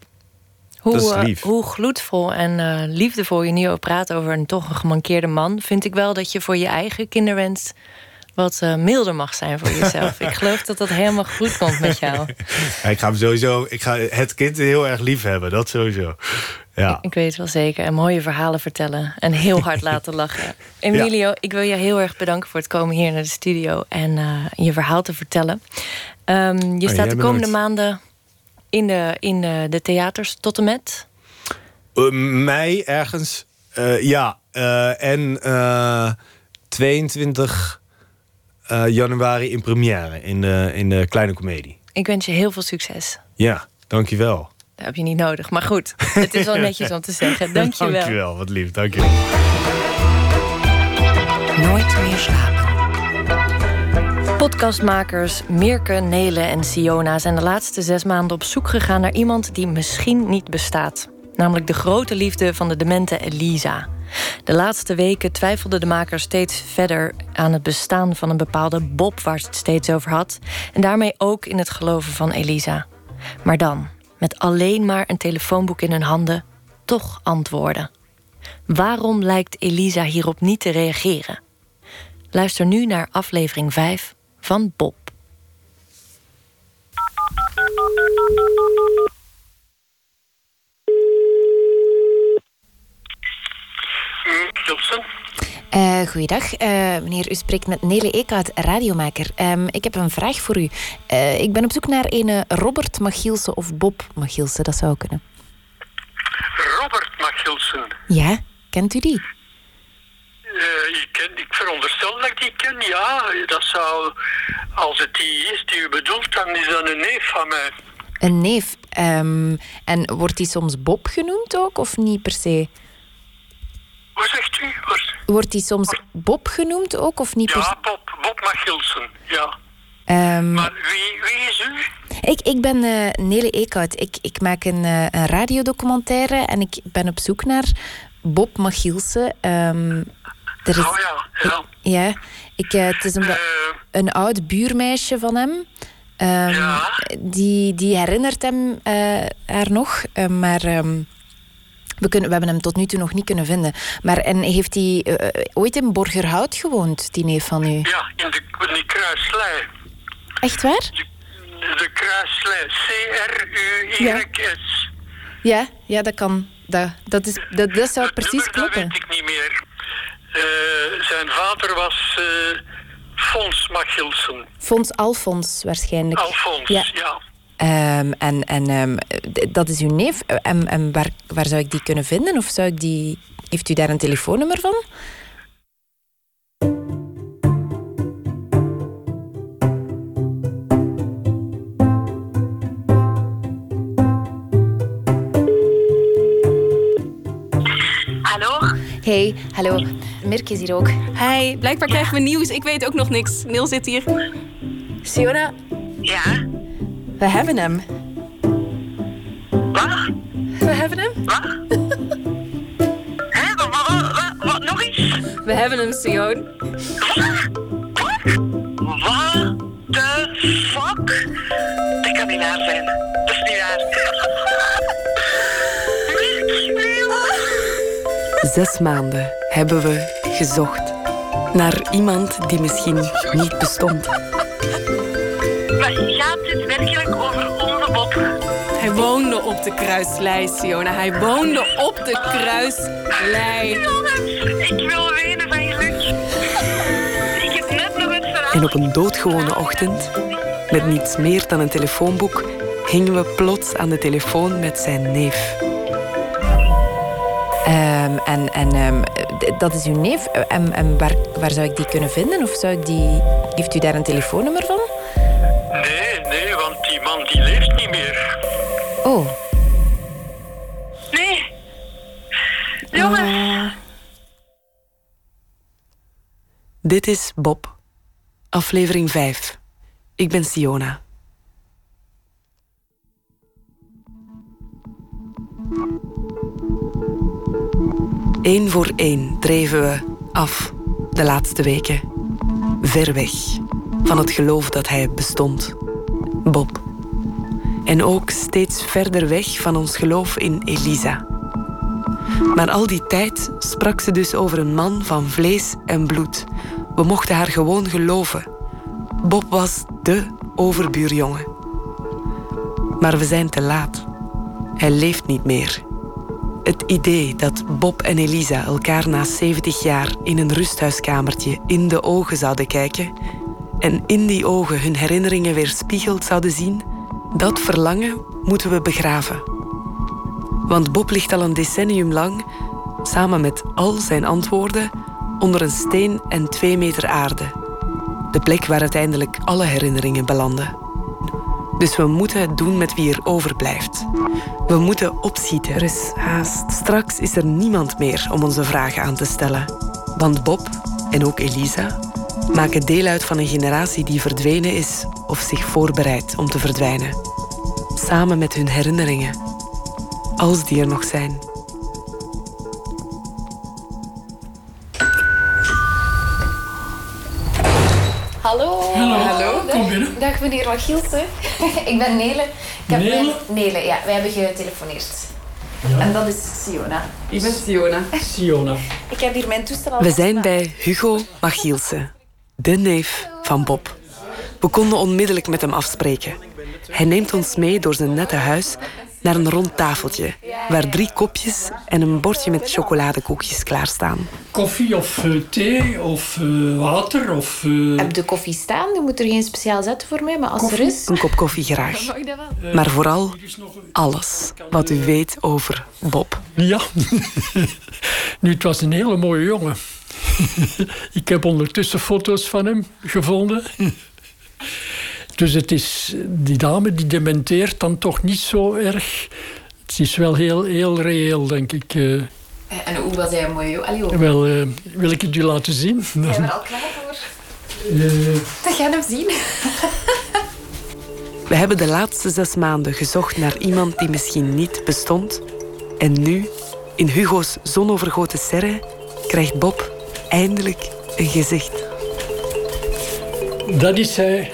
[SPEAKER 3] Hoe, uh, hoe gloedvol en uh, liefdevol je nu ook praat over een toch een gemankeerde man, vind ik wel dat je voor je eigen kinderwens wat uh, milder mag zijn voor jezelf. ik geloof dat dat helemaal goed komt met jou.
[SPEAKER 4] Ja, ik ga hem sowieso, ik ga het kind heel erg lief hebben, dat sowieso. Ja.
[SPEAKER 3] Ik, ik weet wel zeker. En mooie verhalen vertellen. En heel hard laten lachen. Emilio, ik wil je heel erg bedanken voor het komen hier naar de studio en uh, je verhaal te vertellen. Um, je oh, staat de komende maanden in de, in de, de theaters tot en met?
[SPEAKER 4] Uh, mei ergens. Uh, ja. en 22 januari in première in de, in de Kleine Comedie.
[SPEAKER 3] Ik wens je heel veel succes.
[SPEAKER 4] Ja, dankjewel.
[SPEAKER 3] Dat heb je niet nodig. Maar goed, het is wel netjes om te zeggen. Dank je wel.
[SPEAKER 4] Dank je wel, wat lief. Dank je.
[SPEAKER 2] Nooit meer slapen.
[SPEAKER 3] Podcastmakers Mirke, Nele en Siona zijn de laatste zes maanden op zoek gegaan naar iemand die misschien niet bestaat. Namelijk de grote liefde van de demente Elisa. De laatste weken twijfelden de makers steeds verder aan het bestaan van een bepaalde Bob waar ze het steeds over had. En daarmee ook in het geloven van Elisa. Maar dan, met alleen maar een telefoonboek in hun handen, toch antwoorden. Waarom lijkt Elisa hierop niet te reageren? Luister nu naar aflevering 5 van Bob.
[SPEAKER 6] Jobson.
[SPEAKER 7] Uh, goeiedag, uh, meneer. U spreekt met Nele Eekhout, radiomaker. Um, ik heb een vraag voor u. Uh, ik ben op zoek naar een Robert Machielsen of Bob Machielsen. Dat zou kunnen.
[SPEAKER 6] Robert Machielsen?
[SPEAKER 7] Ja, kent u die?
[SPEAKER 6] Veronderstel dat ik die ken, ja. Dat zou, als het die is die u bedoelt, dan is dat een neef van mij.
[SPEAKER 7] Een neef. Um, en wordt die soms Bob genoemd ook, of niet per se?
[SPEAKER 6] Hoe zegt u? Wordt,
[SPEAKER 7] wordt die soms Bob genoemd ook, of niet?
[SPEAKER 6] Ja, Bob, Bob Machilsen, ja.
[SPEAKER 7] Um,
[SPEAKER 6] maar wie, wie is u?
[SPEAKER 7] Ik, ik ben uh, Nele Eekhout. Ik, ik maak een, uh, een radiodocumentaire en ik ben op zoek naar Bob Machielsen. Um, Er is,
[SPEAKER 6] Oh ja, ja.
[SPEAKER 7] ja, ik, eh, het is een,
[SPEAKER 6] Eh,
[SPEAKER 7] een oud buurmeisje van hem. Ehm,
[SPEAKER 6] Ja.
[SPEAKER 7] die, die herinnert hem eh, haar nog, maar ehm, we, kunnen, we hebben hem tot nu toe nog niet kunnen vinden. Maar en heeft hij ooit in Borgerhout gewoond, die neef van u?
[SPEAKER 6] ja, in de, in de kruislei.
[SPEAKER 7] Echt waar?
[SPEAKER 6] De, de kruislei. C-R-U-Y-S.
[SPEAKER 7] Ja, ja dat kan. Dat, dat, is, dat, dat zou precies
[SPEAKER 6] nummer, Dat
[SPEAKER 7] kloppen.
[SPEAKER 6] weet ik niet meer. Eh, zijn vader was eh Fons Machilsen.
[SPEAKER 7] Fons Alfons waarschijnlijk.
[SPEAKER 6] Alfons,
[SPEAKER 7] Ja.
[SPEAKER 6] ja.
[SPEAKER 7] Ehm, en en ehm, dat is uw neef. En, en waar, waar zou ik die kunnen vinden? Of zou ik die... Heeft u daar een telefoonnummer van?
[SPEAKER 8] Hallo?
[SPEAKER 7] Hey, hallo. Mirk is hier ook.
[SPEAKER 8] Hi, blijkbaar krijgen we nieuws. Ik weet ook nog niks. Neil zit hier.
[SPEAKER 7] Siona,
[SPEAKER 8] Ja?
[SPEAKER 7] we hebben hem.
[SPEAKER 8] Wat?
[SPEAKER 7] We hebben hem.
[SPEAKER 8] Wat? Hè? Wat, wat, wat, wat, nog eens?
[SPEAKER 7] We hebben hem, Sion.
[SPEAKER 8] What the fuck? Dat kan niet waar zijn. Dat is niet waar.
[SPEAKER 2] Zes maanden hebben we gezocht naar iemand die misschien niet bestond.
[SPEAKER 8] Maar gaat dit werkelijk over onze Bob?
[SPEAKER 9] Hij woonde op de kruislei, Siona. Hij woonde op de kruislei.
[SPEAKER 8] Jongens, ik wil wenen van geluk. Ik heb net nog het verhaal.
[SPEAKER 2] En op een doodgewone ochtend, met niets meer dan een telefoonboek, hingen we plots aan de telefoon met zijn neef.
[SPEAKER 7] Ehm, en en ehm, d- dat is uw neef. Eh, En, en waar, waar zou ik die kunnen vinden? Of zou ik die... Heeft u daar een telefoonnummer van?
[SPEAKER 6] Nee, nee, want die man die leeft niet meer.
[SPEAKER 7] Oh.
[SPEAKER 8] Nee. Jongens.
[SPEAKER 7] Ah.
[SPEAKER 2] Dit is Bob, aflevering 5. Ik ben Siona. Eén voor één dreven we af de laatste weken. Ver weg van het geloof dat hij bestond. Bob. En ook steeds verder weg van ons geloof in Elisa. Maar al die tijd sprak ze dus over een man van vlees en bloed. We mochten haar gewoon geloven. Bob was de overbuurjongen. Maar we zijn te laat. Hij leeft niet meer. Het idee dat Bob en Elisa elkaar na 70 jaar in een rusthuiskamertje in de ogen zouden kijken en in die ogen hun herinneringen weerspiegeld zouden zien, dat verlangen moeten we begraven. Want Bob ligt al een decennium lang, samen met al zijn antwoorden, onder een steen en twee meter aarde. De plek waar uiteindelijk alle herinneringen belanden. Dus we moeten het doen met wie er overblijft. We moeten opschieten. Er is haast. Straks is er niemand meer om onze vragen aan te stellen. Want Bob en ook Elisa maken deel uit van een generatie die verdwenen is of zich voorbereidt om te verdwijnen. Samen met hun herinneringen. Als die er nog zijn.
[SPEAKER 7] Hallo.
[SPEAKER 10] Hallo. Kom binnen.
[SPEAKER 7] Dag meneer Van Gielsen. ik ben Nele. Ik heb
[SPEAKER 10] Nele?
[SPEAKER 7] Nele, ja. Wij hebben getelefoneerd. En dat is Siona.
[SPEAKER 9] Ik ben Siona.
[SPEAKER 10] Siona.
[SPEAKER 7] Ik heb hier mijn toestel al
[SPEAKER 2] We zijn bij Hugo Machielsen, de neef van Bob. We konden onmiddellijk met hem afspreken. Hij neemt ons mee door zijn nette huis naar een rond tafeltje, waar drie kopjes en een bordje met chocoladekoekjes klaarstaan.
[SPEAKER 10] Koffie of eh, thee of eh, water of... eh,
[SPEAKER 7] Heb de koffie staan? Je moet er geen speciaal zetten voor mij, maar als er is...
[SPEAKER 2] Een kop koffie graag. Maar vooral alles wat u weet over Bob.
[SPEAKER 10] Ja. nu, het was een hele mooie jongen. Ik heb ondertussen foto's van hem gevonden. Dus het is, die dame die dementeert dan toch niet zo erg. Het is wel heel, heel reëel, denk ik. eh.
[SPEAKER 7] En hoe was hij? Allee, hoor.
[SPEAKER 10] wel, eh, wil ik het u laten zien?
[SPEAKER 7] Zijn we er al klaar voor?
[SPEAKER 10] Eh,
[SPEAKER 7] We gaan hem zien.
[SPEAKER 2] We hebben de laatste zes maanden gezocht naar iemand die misschien niet bestond. En nu, in Hugo's zonovergoten serre, krijgt Bob eindelijk een gezicht.
[SPEAKER 10] Dat is hij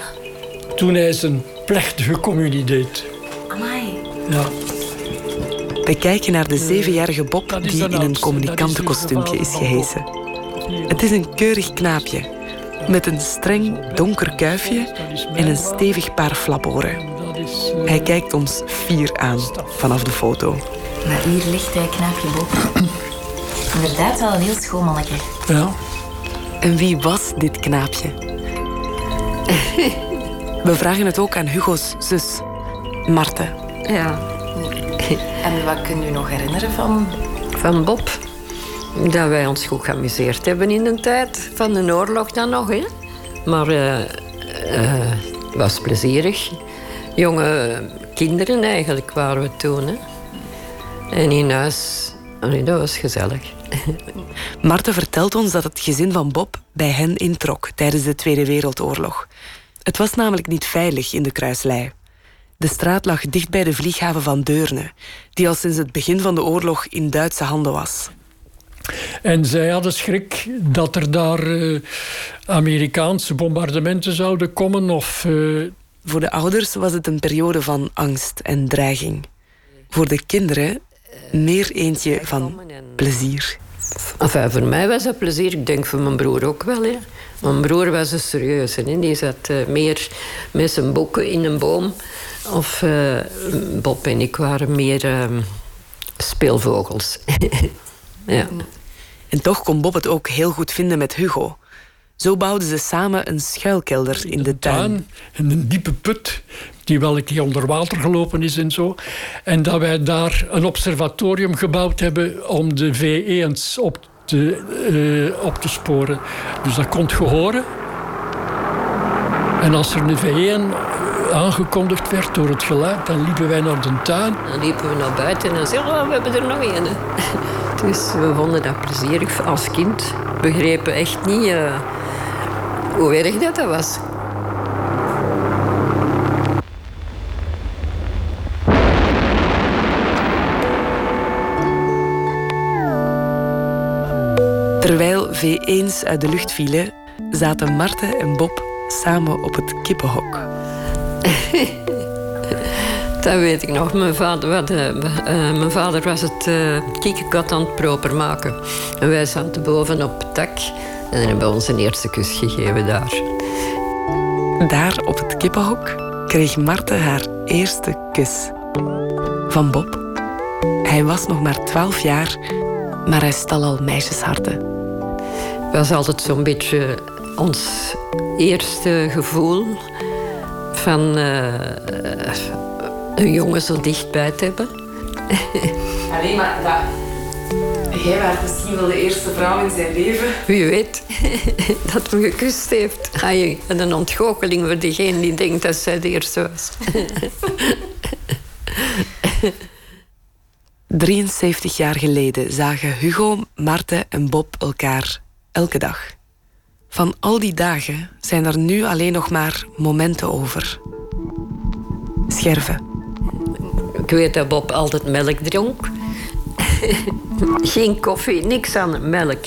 [SPEAKER 10] toen hij zijn plechtige communie deed.
[SPEAKER 7] Amai.
[SPEAKER 10] Ja.
[SPEAKER 2] We kijken naar de zevenjarige Bob die in een communicantenkostuumje is gehesen. Het is een keurig knaapje met een streng donker kuifje en een stevig paar flaporen. Hij kijkt ons fier aan vanaf de foto.
[SPEAKER 7] Maar hier ligt hij, knaapje Bob. Inderdaad wel een heel schoon mannetje.
[SPEAKER 10] Ja.
[SPEAKER 2] En wie was dit knaapje? We vragen het ook aan Hugo's zus, Marte.
[SPEAKER 11] Ja.
[SPEAKER 7] En wat kunt u nog herinneren van...
[SPEAKER 11] Van Bob. Dat wij ons goed geamuseerd hebben in de tijd. Van de oorlog dan nog, hè. Maar eh, eh, het was plezierig. Jonge kinderen eigenlijk waren we toen, hè. En in huis, allee, dat was gezellig.
[SPEAKER 2] Marte vertelt ons dat het gezin van Bob bij hen introk tijdens de Tweede Wereldoorlog. Het was namelijk niet veilig in de kruislei. De straat lag dicht bij de vlieghaven van Deurne, die al sinds het begin van de oorlog in Duitse handen was.
[SPEAKER 10] En zij hadden schrik dat er daar eh, Amerikaanse bombardementen zouden komen. Of, eh,
[SPEAKER 2] Voor de ouders was het een periode van angst en dreiging. Voor de kinderen meer eentje van plezier.
[SPEAKER 11] Enfin, voor mij was dat plezier. Ik denk voor mijn broer ook wel. Hè. Mijn broer was een serieuze. Hè. Die zat eh, meer met zijn boeken in een boom. Of eh, Bob en ik waren meer ehm, speelvogels. ja.
[SPEAKER 2] En toch kon Bob het ook heel goed vinden met Hugo. Zo bouwden ze samen een schuilkelder in de tuin.
[SPEAKER 10] tuin en een diepe put die wel een keer onder water gelopen is en zo. En dat wij daar een observatorium gebouwd hebben om de V1's op te, eh, op te sporen. Dus dat kon je horen. En als er een V1 aangekondigd werd door het geluid, dan liepen wij naar de tuin.
[SPEAKER 11] Dan liepen we naar buiten en dan zeiden we, oh, we hebben er nog een. Dus we vonden dat plezierig als kind. Begrepen echt niet uh, hoe erg dat, dat was.
[SPEAKER 2] Terwijl V1's uit de lucht vielen, zaten Marte en Bob samen op het kippenhok.
[SPEAKER 11] dat weet ik nog. Mijn vader, wat, uh, uh, mijn vader was het uh, kikkerkat aan het proper maken. En wij zaten boven op het dak en hebben ons een eerste kus gegeven daar.
[SPEAKER 2] Daar op het kippenhok kreeg Marte haar eerste kus. Van Bob. Hij was nog maar twaalf jaar, maar hij stal al meisjesharten.
[SPEAKER 11] Het was altijd zo'n beetje ons eerste gevoel van uh, een jongen zo dichtbij te hebben.
[SPEAKER 2] Alleen maar dat. Jij was misschien wel de eerste vrouw in zijn leven.
[SPEAKER 11] Wie weet dat hem gekust heeft. Hij, een ontgoocheling voor degene die denkt dat zij de eerste was.
[SPEAKER 2] 73 jaar geleden zagen Hugo, Marte en Bob elkaar elke dag. Van al die dagen zijn er nu alleen nog maar momenten over. Scherven.
[SPEAKER 11] Ik weet dat Bob altijd melk dronk. Geen koffie, niks aan melk.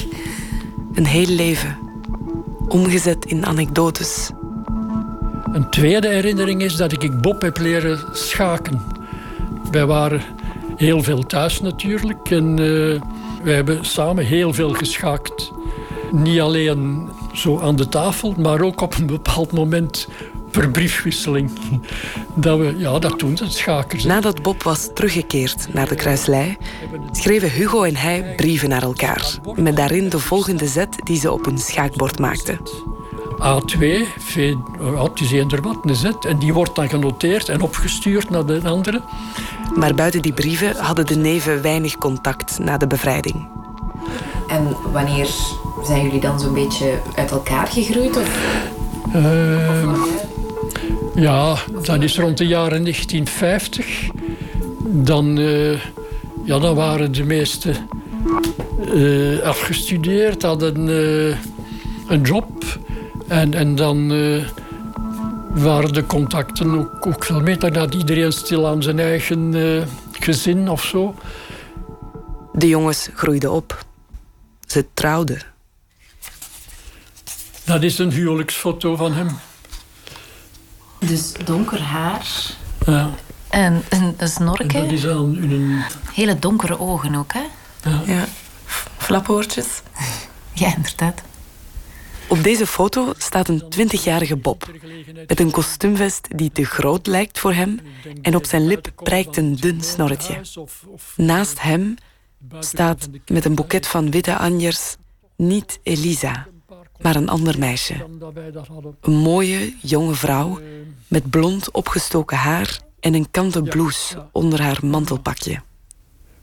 [SPEAKER 2] Een heel leven. Omgezet in anekdotes.
[SPEAKER 10] Een tweede herinnering is dat ik Bob heb leren schaken. Wij waren heel veel thuis natuurlijk. En uh, wij hebben samen heel veel geschaakt. Niet alleen zo aan de tafel, maar ook op een bepaald moment per briefwisseling. Dat we, ja, dat doen ze, schakers.
[SPEAKER 2] Nadat Bob was teruggekeerd naar de kruislei, schreven Hugo en hij brieven naar elkaar. Met daarin de volgende zet die ze op een schaakbord maakten.
[SPEAKER 10] A2, v, het is eender wat, een zet. En die wordt dan genoteerd en opgestuurd naar de andere.
[SPEAKER 2] Maar buiten die brieven hadden de neven weinig contact na de bevrijding.
[SPEAKER 7] En wanneer zijn jullie dan zo'n beetje uit elkaar gegroeid? Of?
[SPEAKER 10] Uh, ja, dat is rond de jaren 1950. Dan, uh, ja, dan waren de meesten uh, afgestudeerd, hadden uh, een job. En, en dan waren de contacten ook, ook veel beter. Dat iedereen stil aan zijn eigen gezin of zo.
[SPEAKER 2] De jongens groeiden op. Ze trouwden.
[SPEAKER 10] Dat is een huwelijksfoto van hem.
[SPEAKER 7] Dus donker haar.
[SPEAKER 10] Ja.
[SPEAKER 7] En een, een snorken.
[SPEAKER 10] En dat is aan een...
[SPEAKER 7] Hele donkere ogen ook, hè?
[SPEAKER 10] Ja.
[SPEAKER 2] ja. Flapoortjes.
[SPEAKER 7] Ja, inderdaad.
[SPEAKER 2] Op deze foto staat een 20-jarige Bob. Met een kostuumvest die te groot lijkt voor hem. En op zijn lip prijkt een dun snorretje. Naast hem staat met een boeket van witte anjers niet Elisa, maar een ander meisje. Een mooie, jonge vrouw met blond opgestoken haar en een kanten blouse onder haar mantelpakje.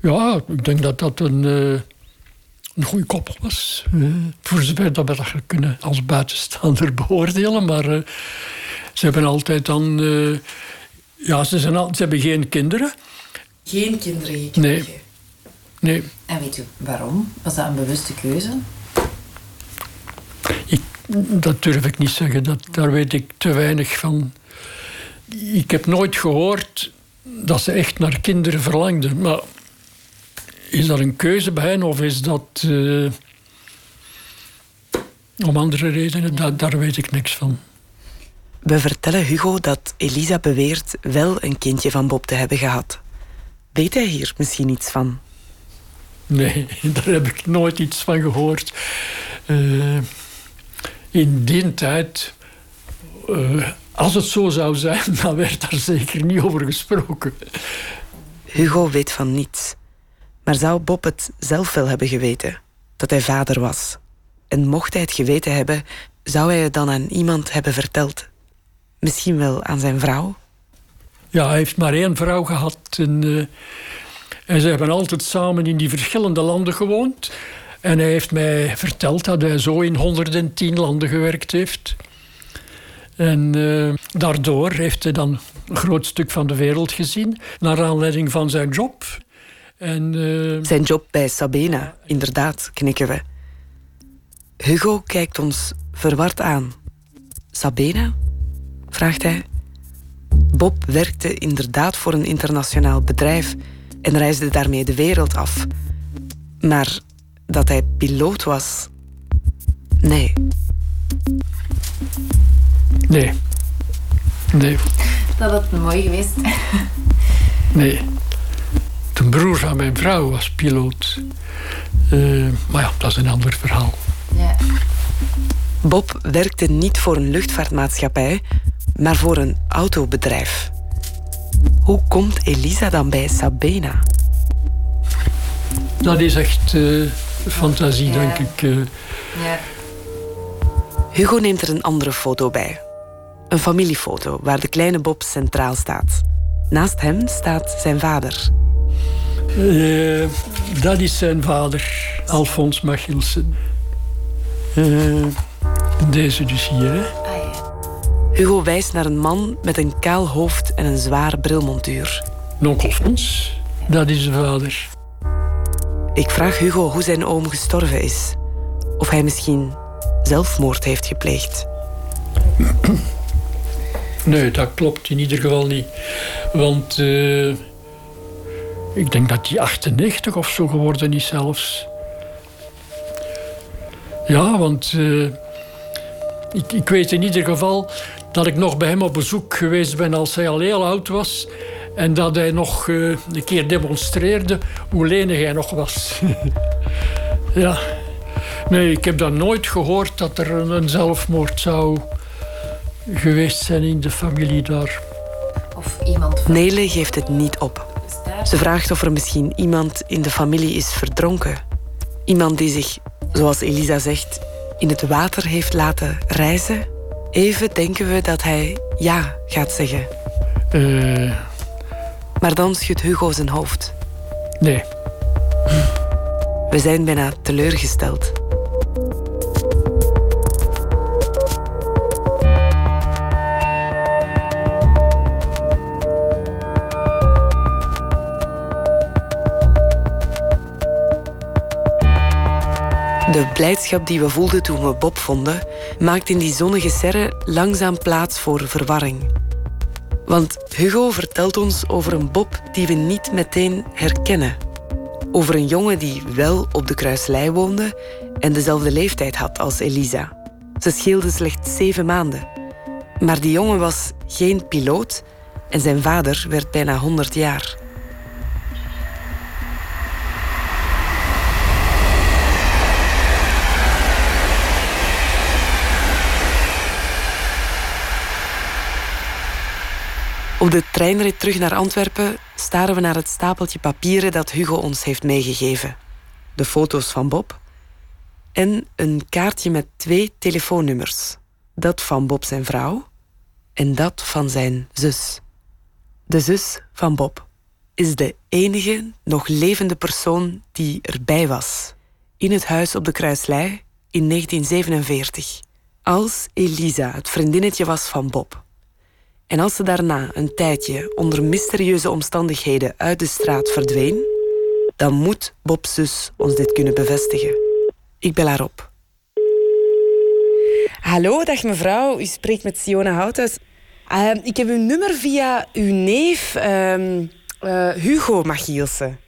[SPEAKER 10] Ja, ik denk dat dat een, uh, een goede koppel was. Uh, voor zover dat we dat kunnen als buitenstaander beoordelen. Maar uh, ze hebben altijd dan... ja, ze, zijn al, ze hebben geen kinderen.
[SPEAKER 2] Geen kinderen gekregen?
[SPEAKER 10] Nee. Nee.
[SPEAKER 7] En weet u waarom? Was dat een bewuste keuze?
[SPEAKER 10] Ik, dat durf ik niet zeggen. Dat, daar weet ik te weinig van. Ik heb nooit gehoord dat ze echt naar kinderen verlangden. Maar is dat een keuze bij hen of is dat uh, om andere redenen? Da daar weet ik niks van.
[SPEAKER 2] We vertellen Hugo dat Elisa beweert wel een kindje van Bob te hebben gehad. Weet hij hier misschien iets van?
[SPEAKER 10] Nee, daar heb ik nooit iets van gehoord. Uh, in die tijd, uh, als het zo zou zijn, dan werd daar zeker niet over gesproken.
[SPEAKER 2] Hugo weet van niets. Maar zou Bob het zelf wel hebben geweten? Dat hij vader was? En mocht hij het geweten hebben, zou hij het dan aan iemand hebben verteld? Misschien wel aan zijn vrouw?
[SPEAKER 10] Ja, hij heeft maar één vrouw gehad. En, uh, en ze hebben altijd samen in die verschillende landen gewoond. En hij heeft mij verteld dat hij zo in 110 landen gewerkt heeft. En uh, daardoor heeft hij dan een groot stuk van de wereld gezien, naar aanleiding van zijn job. En, uh...
[SPEAKER 2] Zijn job bij Sabena, inderdaad, knikken we. Hugo kijkt ons verward aan. Sabena? vraagt hij. Bob werkte inderdaad voor een internationaal bedrijf en reisde daarmee de wereld af. Maar dat hij piloot was? Nee.
[SPEAKER 10] Nee. Nee.
[SPEAKER 7] Dat had mooi geweest.
[SPEAKER 10] nee. De broer van mijn vrouw was piloot. Uh, maar ja, dat is een ander verhaal.
[SPEAKER 7] Ja.
[SPEAKER 2] Bob werkte niet voor een luchtvaartmaatschappij, maar voor een autobedrijf. Hoe komt Elisa dan bij Sabena?
[SPEAKER 10] Dat is echt uh, fantasie,
[SPEAKER 7] Ja.
[SPEAKER 10] denk ik. eh.
[SPEAKER 7] Ja.
[SPEAKER 2] Hugo neemt er een andere foto bij. Een familiefoto waar de kleine Bob centraal staat. Naast hem staat zijn vader.
[SPEAKER 10] Eh, dat is zijn vader, Alfons Machilsen. Eh, deze dus hier, hè.
[SPEAKER 2] Hugo wijst naar een man met een kaal hoofd en een zware brilmontuur.
[SPEAKER 10] Onkel Fons, dat is de vader.
[SPEAKER 2] Ik vraag Hugo hoe zijn oom gestorven is. Of hij misschien zelfmoord heeft gepleegd.
[SPEAKER 10] Nee, dat klopt in ieder geval niet. Want eh, ik denk dat hij 98 of zo geworden is zelfs. Ja, want eh, ik, ik weet in ieder geval dat ik nog bij hem op bezoek geweest ben als hij al heel oud was. En dat hij nog eh, een keer demonstreerde hoe lenig hij nog was. ja. Nee, ik heb dan nooit gehoord dat er een, een zelfmoord zou geweest zijn in de familie daar.
[SPEAKER 7] Of iemand
[SPEAKER 2] Nele geeft het niet op. Ze vraagt of er misschien iemand in de familie is verdronken. Iemand die zich, zoals Elisa zegt, in het water heeft laten reizen. Even denken we dat hij ja gaat zeggen.
[SPEAKER 10] Eh,
[SPEAKER 2] Maar dan schudt Hugo zijn hoofd.
[SPEAKER 10] nee.
[SPEAKER 2] We zijn bijna teleurgesteld. De blijdschap die we voelden toen we Bob vonden, maakt in die zonnige serre langzaam plaats voor verwarring. Want Hugo vertelt ons over een Bob die we niet meteen herkennen. Over een jongen die wel op de kruislei woonde en dezelfde leeftijd had als Elisa. Ze scheelden slechts zeven maanden. Maar die jongen was geen piloot en zijn vader werd bijna 100 jaar. Op de treinrit terug naar Antwerpen staren we naar het stapeltje papieren dat Hugo ons heeft meegegeven. De foto's van Bob en een kaartje met twee telefoonnummers. Dat van Bob zijn vrouw en dat van zijn zus. De zus van Bob is de enige nog levende persoon die erbij was in het huis op de Kruislei in 1947, als Elisa het vriendinnetje was van Bob. En als ze daarna een tijdje onder mysterieuze omstandigheden uit de straat verdween, dan moet Bob's zus ons dit kunnen bevestigen. Ik bel haar op. Hallo, dag mevrouw. U spreekt met Siona Houthuis. Uh, ik heb uw nummer via uw neef uh, uh, Hugo Machielsen.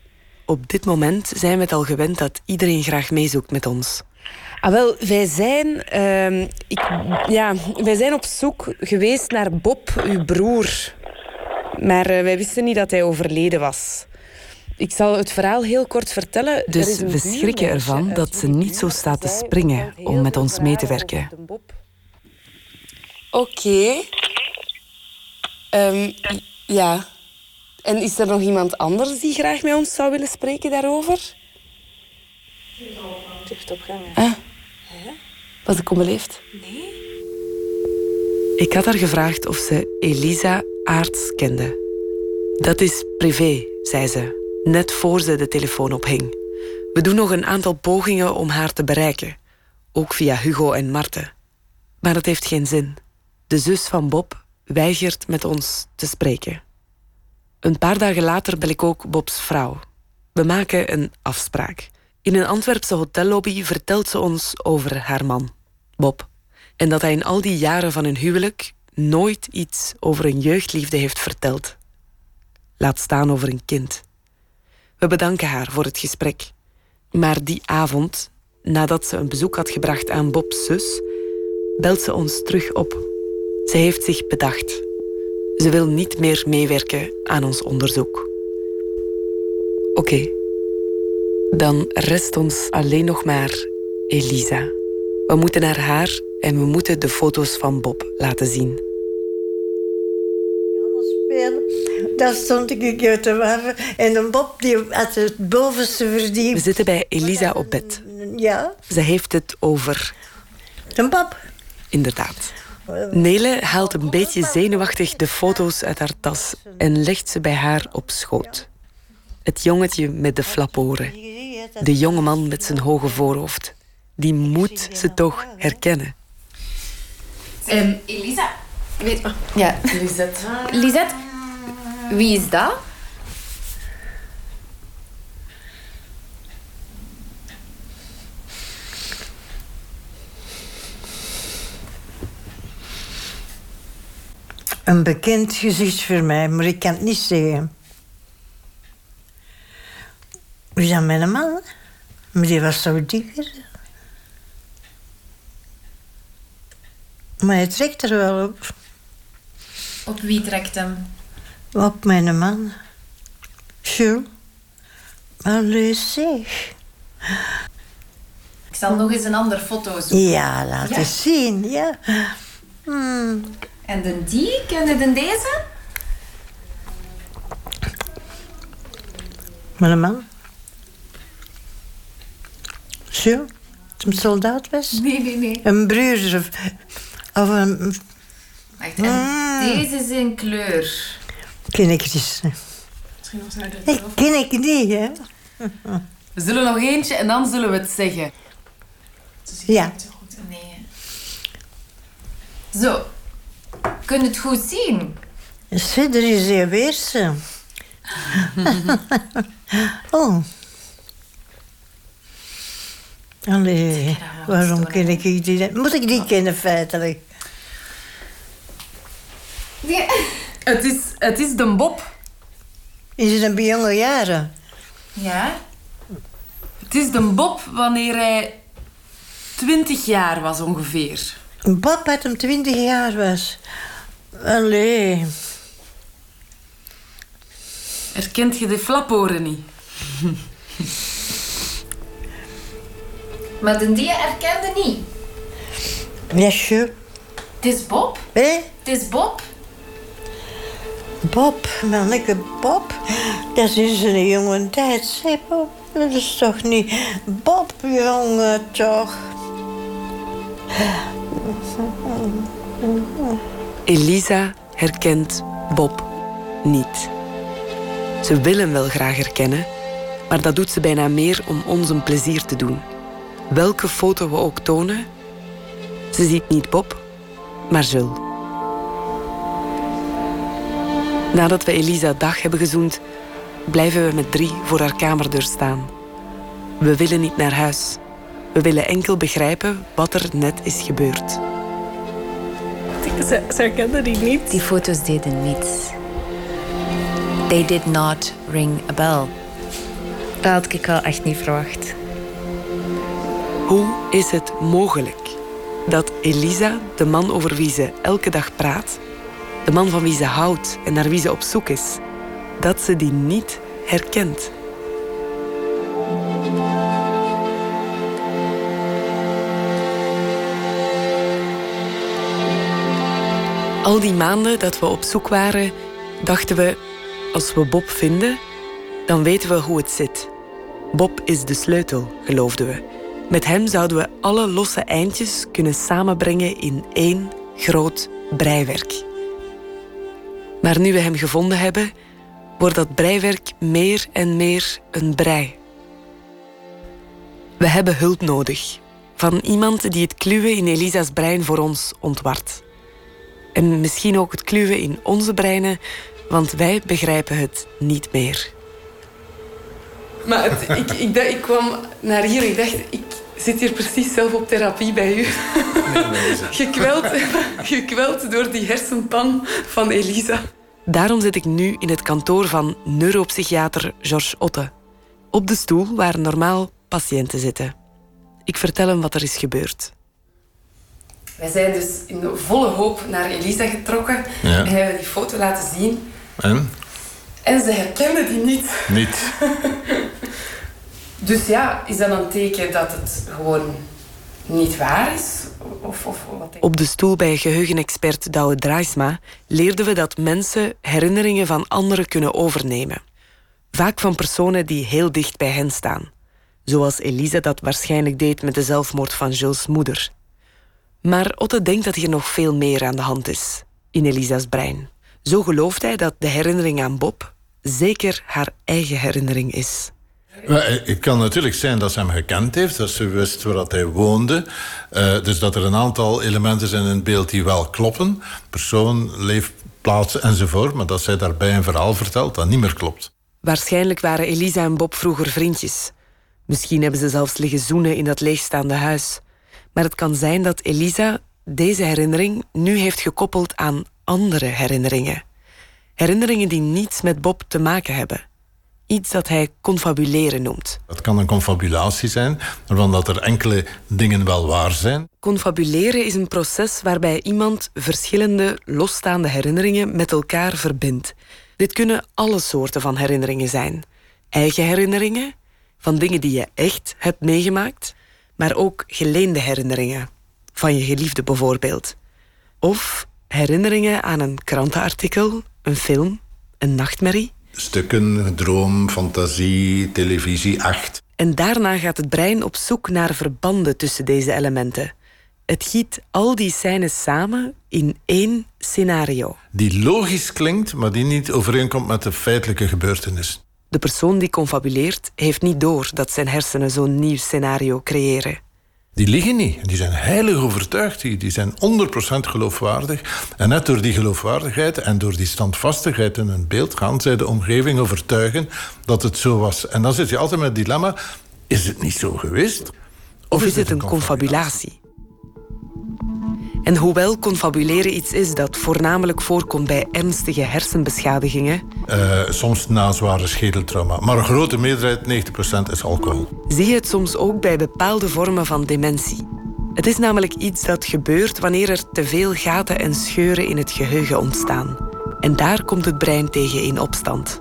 [SPEAKER 2] Op dit moment zijn we het al gewend dat iedereen graag meezoekt met ons. Ah, wel, wij zijn, ehm, ik, ja, wij zijn op zoek geweest naar Bob, uw broer. Maar eh, wij wisten niet dat hij overleden was. Ik zal het verhaal heel kort vertellen. Dus we schrikken ervan dat ze niet zo staat te springen om met ons mee te werken.
[SPEAKER 9] Oké. Um, ja. En is er nog iemand anders die graag met ons zou willen spreken daarover?
[SPEAKER 2] Ah. Was ik onbeleefd?
[SPEAKER 7] Nee.
[SPEAKER 2] Ik had haar gevraagd of ze Elisa Aarts kende. Dat is privé, zei ze, net voor ze de telefoon ophing. We doen nog een aantal pogingen om haar te bereiken, ook via Hugo en Marten. Maar dat heeft geen zin. De zus van Bob weigert met ons te spreken. Een paar dagen later bel ik ook Bobs vrouw. We maken een afspraak. In een Antwerpse hotellobby vertelt ze ons over haar man, Bob. En dat hij in al die jaren van hun huwelijk nooit iets over een jeugdliefde heeft verteld. Laat staan over een kind. We bedanken haar voor het gesprek. Maar die avond, nadat ze een bezoek had gebracht aan Bob's zus, belt ze ons terug op. Ze heeft zich bedacht. Ze wil niet meer meewerken aan ons onderzoek. Oké, dan rest ons alleen nog maar Elisa. We moeten naar haar en we moeten de foto's van Bob laten zien.
[SPEAKER 12] Daar stond ik te wachten. En een Bob die had het bovenste verdiep.
[SPEAKER 2] We zitten bij Elisa op bed.
[SPEAKER 12] Ja.
[SPEAKER 2] Ze heeft het over...
[SPEAKER 12] Een Bob.
[SPEAKER 2] Inderdaad. Nele haalt een beetje zenuwachtig de foto's uit haar tas en legt ze bij haar op schoot. Het jongetje met de flaporen. De jonge man met zijn hoge voorhoofd. Die moet ze toch herkennen.
[SPEAKER 13] Um, Elisa. Weet maar. Ja, Lisette. Lisette, wie is dat?
[SPEAKER 12] Een bekend gezicht voor mij, maar ik kan het niet zeggen. Wie is dat mijn man? Maar die was zo dikker. Maar hij trekt er wel op.
[SPEAKER 13] Op wie trekt hem?
[SPEAKER 12] Op mijn man. Jules. Allee, zeg.
[SPEAKER 13] Ik zal nog eens een andere foto zoeken.
[SPEAKER 12] Ja, laat
[SPEAKER 13] Ja.
[SPEAKER 12] eens zien, ja. Hmm.
[SPEAKER 13] En de die, ken je de deze?
[SPEAKER 12] Mijn man. Jules. Toen soldaat was.
[SPEAKER 13] Nee, nee, nee.
[SPEAKER 12] Een broer of, een...
[SPEAKER 13] Wacht, en deze is in kleur.
[SPEAKER 12] Ken ik niet.
[SPEAKER 13] Misschien nog zou
[SPEAKER 12] Ik ken ik niet, hè.
[SPEAKER 13] We zullen nog eentje en dan zullen we het zeggen.
[SPEAKER 12] Ja.
[SPEAKER 13] Nee. Zo. Kun je het goed zien?
[SPEAKER 12] Zie, er is hier weer zo. oh. Allee, waarom ken ik die niet? Moet ik die kennen feitelijk?
[SPEAKER 13] Het is, het is de Bob.
[SPEAKER 12] Is het een bij jonge jaren?
[SPEAKER 13] Ja. Het is de Bob wanneer hij
[SPEAKER 9] 20 jaar was ongeveer.
[SPEAKER 12] Bob had hem 20 jaar was. Allee.
[SPEAKER 9] Herkent je de flaporen niet?
[SPEAKER 13] Maar de die herkende niet.
[SPEAKER 12] Jasje.
[SPEAKER 13] Het is Bob.
[SPEAKER 12] Hé?
[SPEAKER 13] Het is Bob.
[SPEAKER 12] Bob, manneke Bob. Dat is een jonge tijd, hè, Bob. Dat is toch niet... Bob, jongen, toch.
[SPEAKER 2] Elisa herkent Bob niet. Ze wil hem wel graag herkennen, maar dat doet ze bijna meer om ons een plezier te doen. Welke foto we ook tonen, ze ziet niet Bob, maar Jules. Nadat we Elisa dag hebben gezoend, blijven we met drie voor haar kamerdeur staan. We willen niet naar huis. We willen enkel begrijpen wat er net is gebeurd.
[SPEAKER 7] Ze, ze herkende die niet. Die foto's deden niets. They did not ring a bell. Dat had ik wel echt niet verwacht.
[SPEAKER 2] Hoe is het mogelijk dat Elisa, de man over wie ze elke dag praat, de man van wie ze houdt en naar wie ze op zoek is, dat ze die niet herkent? Al die maanden dat we op zoek waren, dachten we: als we Bob vinden, dan weten we hoe het zit. Bob is de sleutel, geloofden we. Met hem zouden we alle losse eindjes kunnen samenbrengen in één groot breiwerk. Maar nu we hem gevonden hebben, wordt dat breiwerk meer en meer een brei. We hebben hulp nodig van iemand die het kluwen in Elisa's brein voor ons ontwart. En misschien ook het kluwen in onze breinen, want wij begrijpen het niet meer.
[SPEAKER 9] Maar het- ik, ik, dacht- ik kwam naar hier en ik dacht, ik zit hier precies zelf op therapie bij u. gekweld, gekweld door die hersenpan van Elisa.
[SPEAKER 2] Daarom zit ik nu in het kantoor van neuropsychiater Georges Otte. Op de stoel waar normaal patiënten zitten. Ik vertel hem wat er is gebeurd.
[SPEAKER 9] Wij zijn dus in volle hoop naar Elisa getrokken
[SPEAKER 14] Ja.
[SPEAKER 9] en hebben die foto laten zien.
[SPEAKER 14] En?
[SPEAKER 9] En ze herkende die niet.
[SPEAKER 14] Niet.
[SPEAKER 9] Dus ja, is dat een teken dat het gewoon niet waar is? Of, of wat
[SPEAKER 2] Op de stoel bij geheugenexpert Douwe Draaisma leerden we dat mensen herinneringen van anderen kunnen overnemen. Vaak van personen die heel dicht bij hen staan. Zoals Elisa dat waarschijnlijk deed met de zelfmoord van Jules' moeder. Maar Otte denkt dat hier nog veel meer aan de hand is in Elisa's brein. Zo gelooft hij dat de herinnering aan Bob zeker haar eigen herinnering is.
[SPEAKER 14] Eh, Het kan natuurlijk zijn dat ze hem gekend heeft, dat ze wist waar hij woonde. Eh, dus dat er een aantal elementen zijn in het beeld die wel kloppen. Persoon, leefplaats enzovoort. Maar dat zij daarbij een verhaal vertelt dat niet meer klopt.
[SPEAKER 2] Waarschijnlijk waren Elisa en Bob vroeger vriendjes. Misschien hebben ze zelfs liggen zoenen in dat leegstaande huis. Maar het kan zijn dat Elisa deze herinnering nu heeft gekoppeld aan andere herinneringen. Herinneringen die niets met Bob te maken hebben. Iets dat hij confabuleren noemt.
[SPEAKER 14] Dat kan een confabulatie zijn, waarvan dat er enkele dingen wel waar zijn.
[SPEAKER 2] Confabuleren is een proces waarbij iemand verschillende losstaande herinneringen met elkaar verbindt. Dit kunnen alle soorten van herinneringen zijn. Eigen herinneringen, van dingen die je echt hebt meegemaakt, maar ook geleende herinneringen, van je geliefde bijvoorbeeld. Of herinneringen aan een krantenartikel, een film, een nachtmerrie.
[SPEAKER 14] Stukken, droom, fantasie, televisie, acht.
[SPEAKER 2] En daarna gaat het brein op zoek naar verbanden tussen deze elementen. Het giet al die scènes samen in één scenario.
[SPEAKER 14] Die logisch klinkt, maar die niet overeenkomt met de feitelijke gebeurtenis.
[SPEAKER 2] De persoon die confabuleert heeft niet door dat zijn hersenen zo'n nieuw scenario creëren.
[SPEAKER 14] Die liegen niet. Die zijn heilig overtuigd. Die, die zijn 100% geloofwaardig. En net door die geloofwaardigheid en door die standvastigheid in hun beeld gaan zij de omgeving overtuigen dat het zo was. En dan zit je altijd met het dilemma: is het niet zo geweest?
[SPEAKER 2] Of is het een confabulatie? En hoewel confabuleren iets is dat voornamelijk voorkomt bij ernstige hersenbeschadigingen,
[SPEAKER 14] Eh, soms na zware schedeltrauma. Maar een grote meerderheid, 90%, is alcohol.
[SPEAKER 2] zie je het soms ook bij bepaalde vormen van dementie. Het is namelijk iets dat gebeurt wanneer er te veel gaten en scheuren in het geheugen ontstaan. En daar komt het brein tegen in opstand.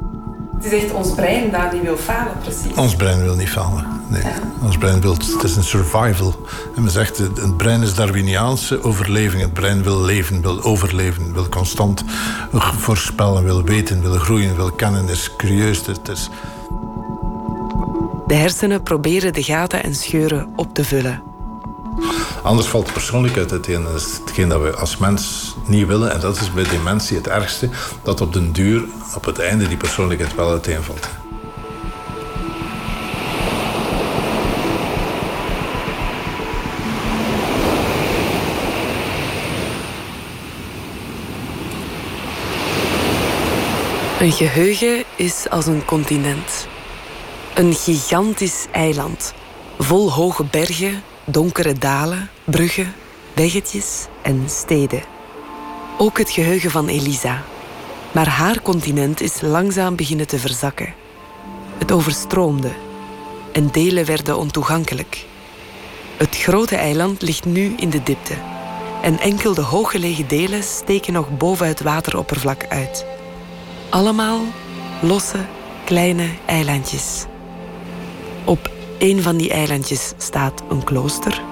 [SPEAKER 9] Het is echt ons brein dat niet wil falen, precies.
[SPEAKER 14] Ons brein wil niet falen. Nee. Ons brein wil, het is een survival. En men zegt, het het brein is Darwiniaanse overleving. Het brein wil leven, wil overleven, wil constant voorspellen, wil weten, wil groeien, wil kennen, is curieus. Het is...
[SPEAKER 2] De hersenen proberen de gaten en scheuren op te vullen.
[SPEAKER 14] Anders valt de persoonlijkheid uiteen. Dat is hetgeen dat we als mens niet willen. En dat is bij dementie het ergste. Dat op den duur, op het einde, die persoonlijkheid wel uiteenvalt.
[SPEAKER 2] Een geheugen is als een continent. Een gigantisch eiland, vol hoge bergen, donkere dalen, bruggen, weggetjes en steden. Ook het geheugen van Elisa. Maar haar continent is langzaam beginnen te verzakken. Het overstroomde en delen werden ontoegankelijk. Het grote eiland ligt nu in de diepte en enkel de hooggelegen delen steken nog boven het wateroppervlak uit. Allemaal losse, kleine eilandjes. Op een van die eilandjes staat een klooster,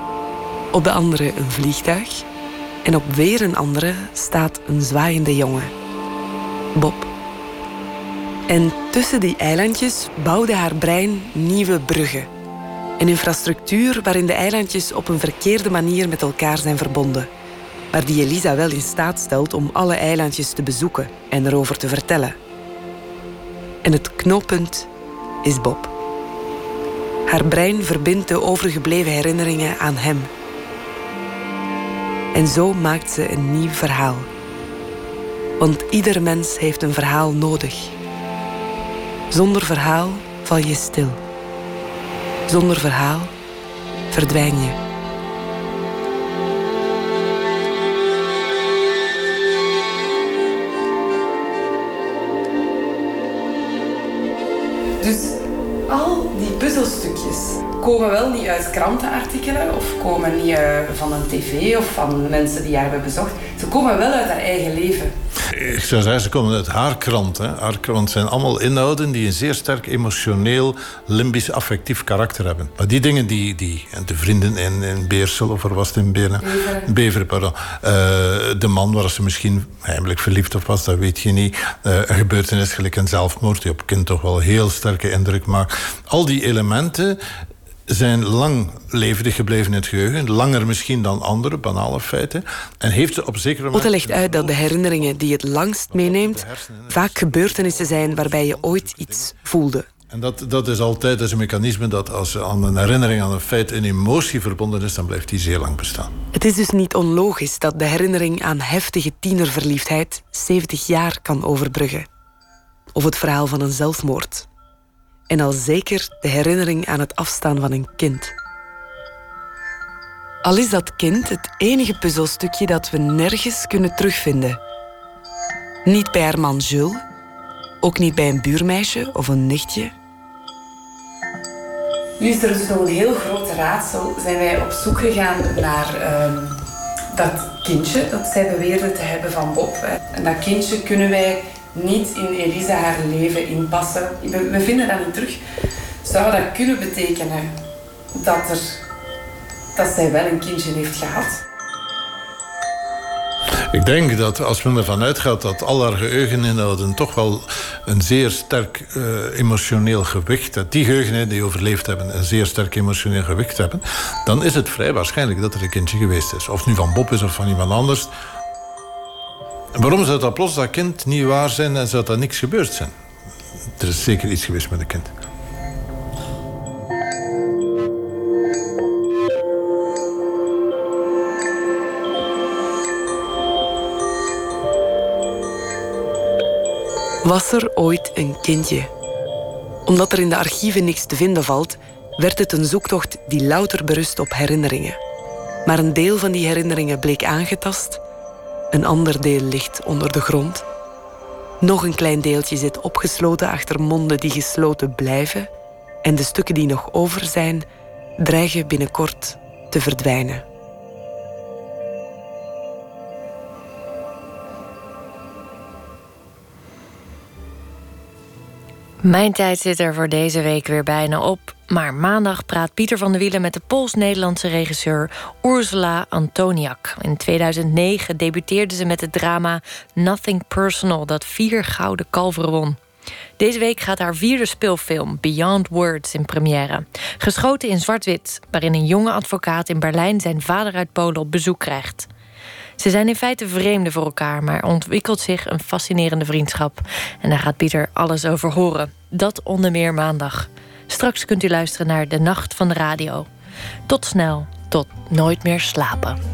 [SPEAKER 2] op de andere een vliegtuig en op weer een andere staat een zwaaiende jongen, Bob. En tussen die eilandjes bouwde haar brein nieuwe bruggen. Een infrastructuur waarin de eilandjes op een verkeerde manier met elkaar zijn verbonden, maar die Elisa wel in staat stelt om alle eilandjes te bezoeken en erover te vertellen. En het knooppunt is Bob. Haar brein verbindt de overgebleven herinneringen aan hem. En zo maakt ze een nieuw verhaal. Want ieder mens heeft een verhaal nodig. Zonder verhaal val je stil. Zonder verhaal verdwijn je.
[SPEAKER 9] Dus puzzelstukjes komen wel niet uit krantenartikelen of komen niet eh, van een tv of van mensen die haar hebben bezocht. Ze komen wel uit haar eigen leven.
[SPEAKER 14] Ik zou zeggen, ze komen uit haar krant. Hè. Haar krant zijn allemaal inhouden die een zeer sterk emotioneel, limbisch, affectief karakter hebben. Maar die dingen die, die de vrienden in, in Beersel, of er was het in Beren?
[SPEAKER 9] Beveren.
[SPEAKER 14] Beveren, pardon. Eh, de man waar ze misschien heimelijk verliefd op was, dat weet je niet. Eh, een gebeurtenis gelijk een zelfmoord, die op kind toch wel heel sterke indruk maakt. Al die elementen zijn lang levendig gebleven in het geheugen. Langer misschien dan andere banale feiten. En heeft ze op zekere
[SPEAKER 2] Otte legt uit dat de herinneringen die het langst meeneemt vaak gebeurtenissen zijn waarbij je ooit iets voelde.
[SPEAKER 14] En dat, dat is altijd dat is een mechanisme dat als aan een herinnering aan een feit een emotie verbonden is, dan blijft die zeer lang bestaan.
[SPEAKER 2] Het is dus niet onlogisch dat de herinnering aan heftige tienerverliefdheid 70 jaar kan overbruggen. Of het verhaal van een zelfmoord. En al zeker de herinnering aan het afstaan van een kind. Al is dat kind het enige puzzelstukje dat we nergens kunnen terugvinden. Niet bij haar man Jules, ook niet bij een buurmeisje of een nichtje.
[SPEAKER 9] Nu is er dus nog een heel groot raadsel. Zijn wij op zoek gegaan naar ehm, dat kindje dat zij beweerde te hebben van Bob. En dat kindje kunnen wij niet in Elisa haar leven inpassen. We, we vinden dat niet terug. Zou dat kunnen betekenen dat, er, dat zij wel een kindje heeft gehad?
[SPEAKER 14] Ik denk dat als men ervan uitgaat dat al haar geheugeninhouden toch wel een zeer sterk eh, emotioneel gewicht, dat die geheugeninhouden die overleefd hebben een zeer sterk emotioneel gewicht hebben, dan is het vrij waarschijnlijk dat er een kindje geweest is. Of nu van Bob is of van iemand anders. Waarom zou dat plots dat kind niet waar zijn en zou dat niks gebeurd zijn? Er is zeker iets geweest met het kind.
[SPEAKER 2] Was er ooit een kindje? Omdat er in de archieven niks te vinden valt, werd het een zoektocht die louter berust op herinneringen. Maar een deel van die herinneringen bleek aangetast, een ander deel ligt onder de grond. Nog een klein deeltje zit opgesloten achter monden die gesloten blijven, en de stukken die nog over zijn, dreigen binnenkort te verdwijnen.
[SPEAKER 3] Mijn tijd zit er voor deze week weer bijna op. Maar maandag praat Pieter van der Wielen met de Pools-Nederlandse regisseur Ursula Antoniak. In 2009 debuteerde ze met het drama Nothing Personal, dat vier gouden kalveren won. Deze week gaat haar vierde speelfilm Beyond Words in première. Geschoten in zwart-wit, waarin een jonge advocaat in Berlijn zijn vader uit Polen op bezoek krijgt. Ze zijn in feite vreemden voor elkaar, maar ontwikkelt zich een fascinerende vriendschap. En daar gaat Pieter alles over horen. Dat onder meer maandag. Straks kunt u luisteren naar De Nacht van de Radio. Tot snel, tot nooit meer slapen.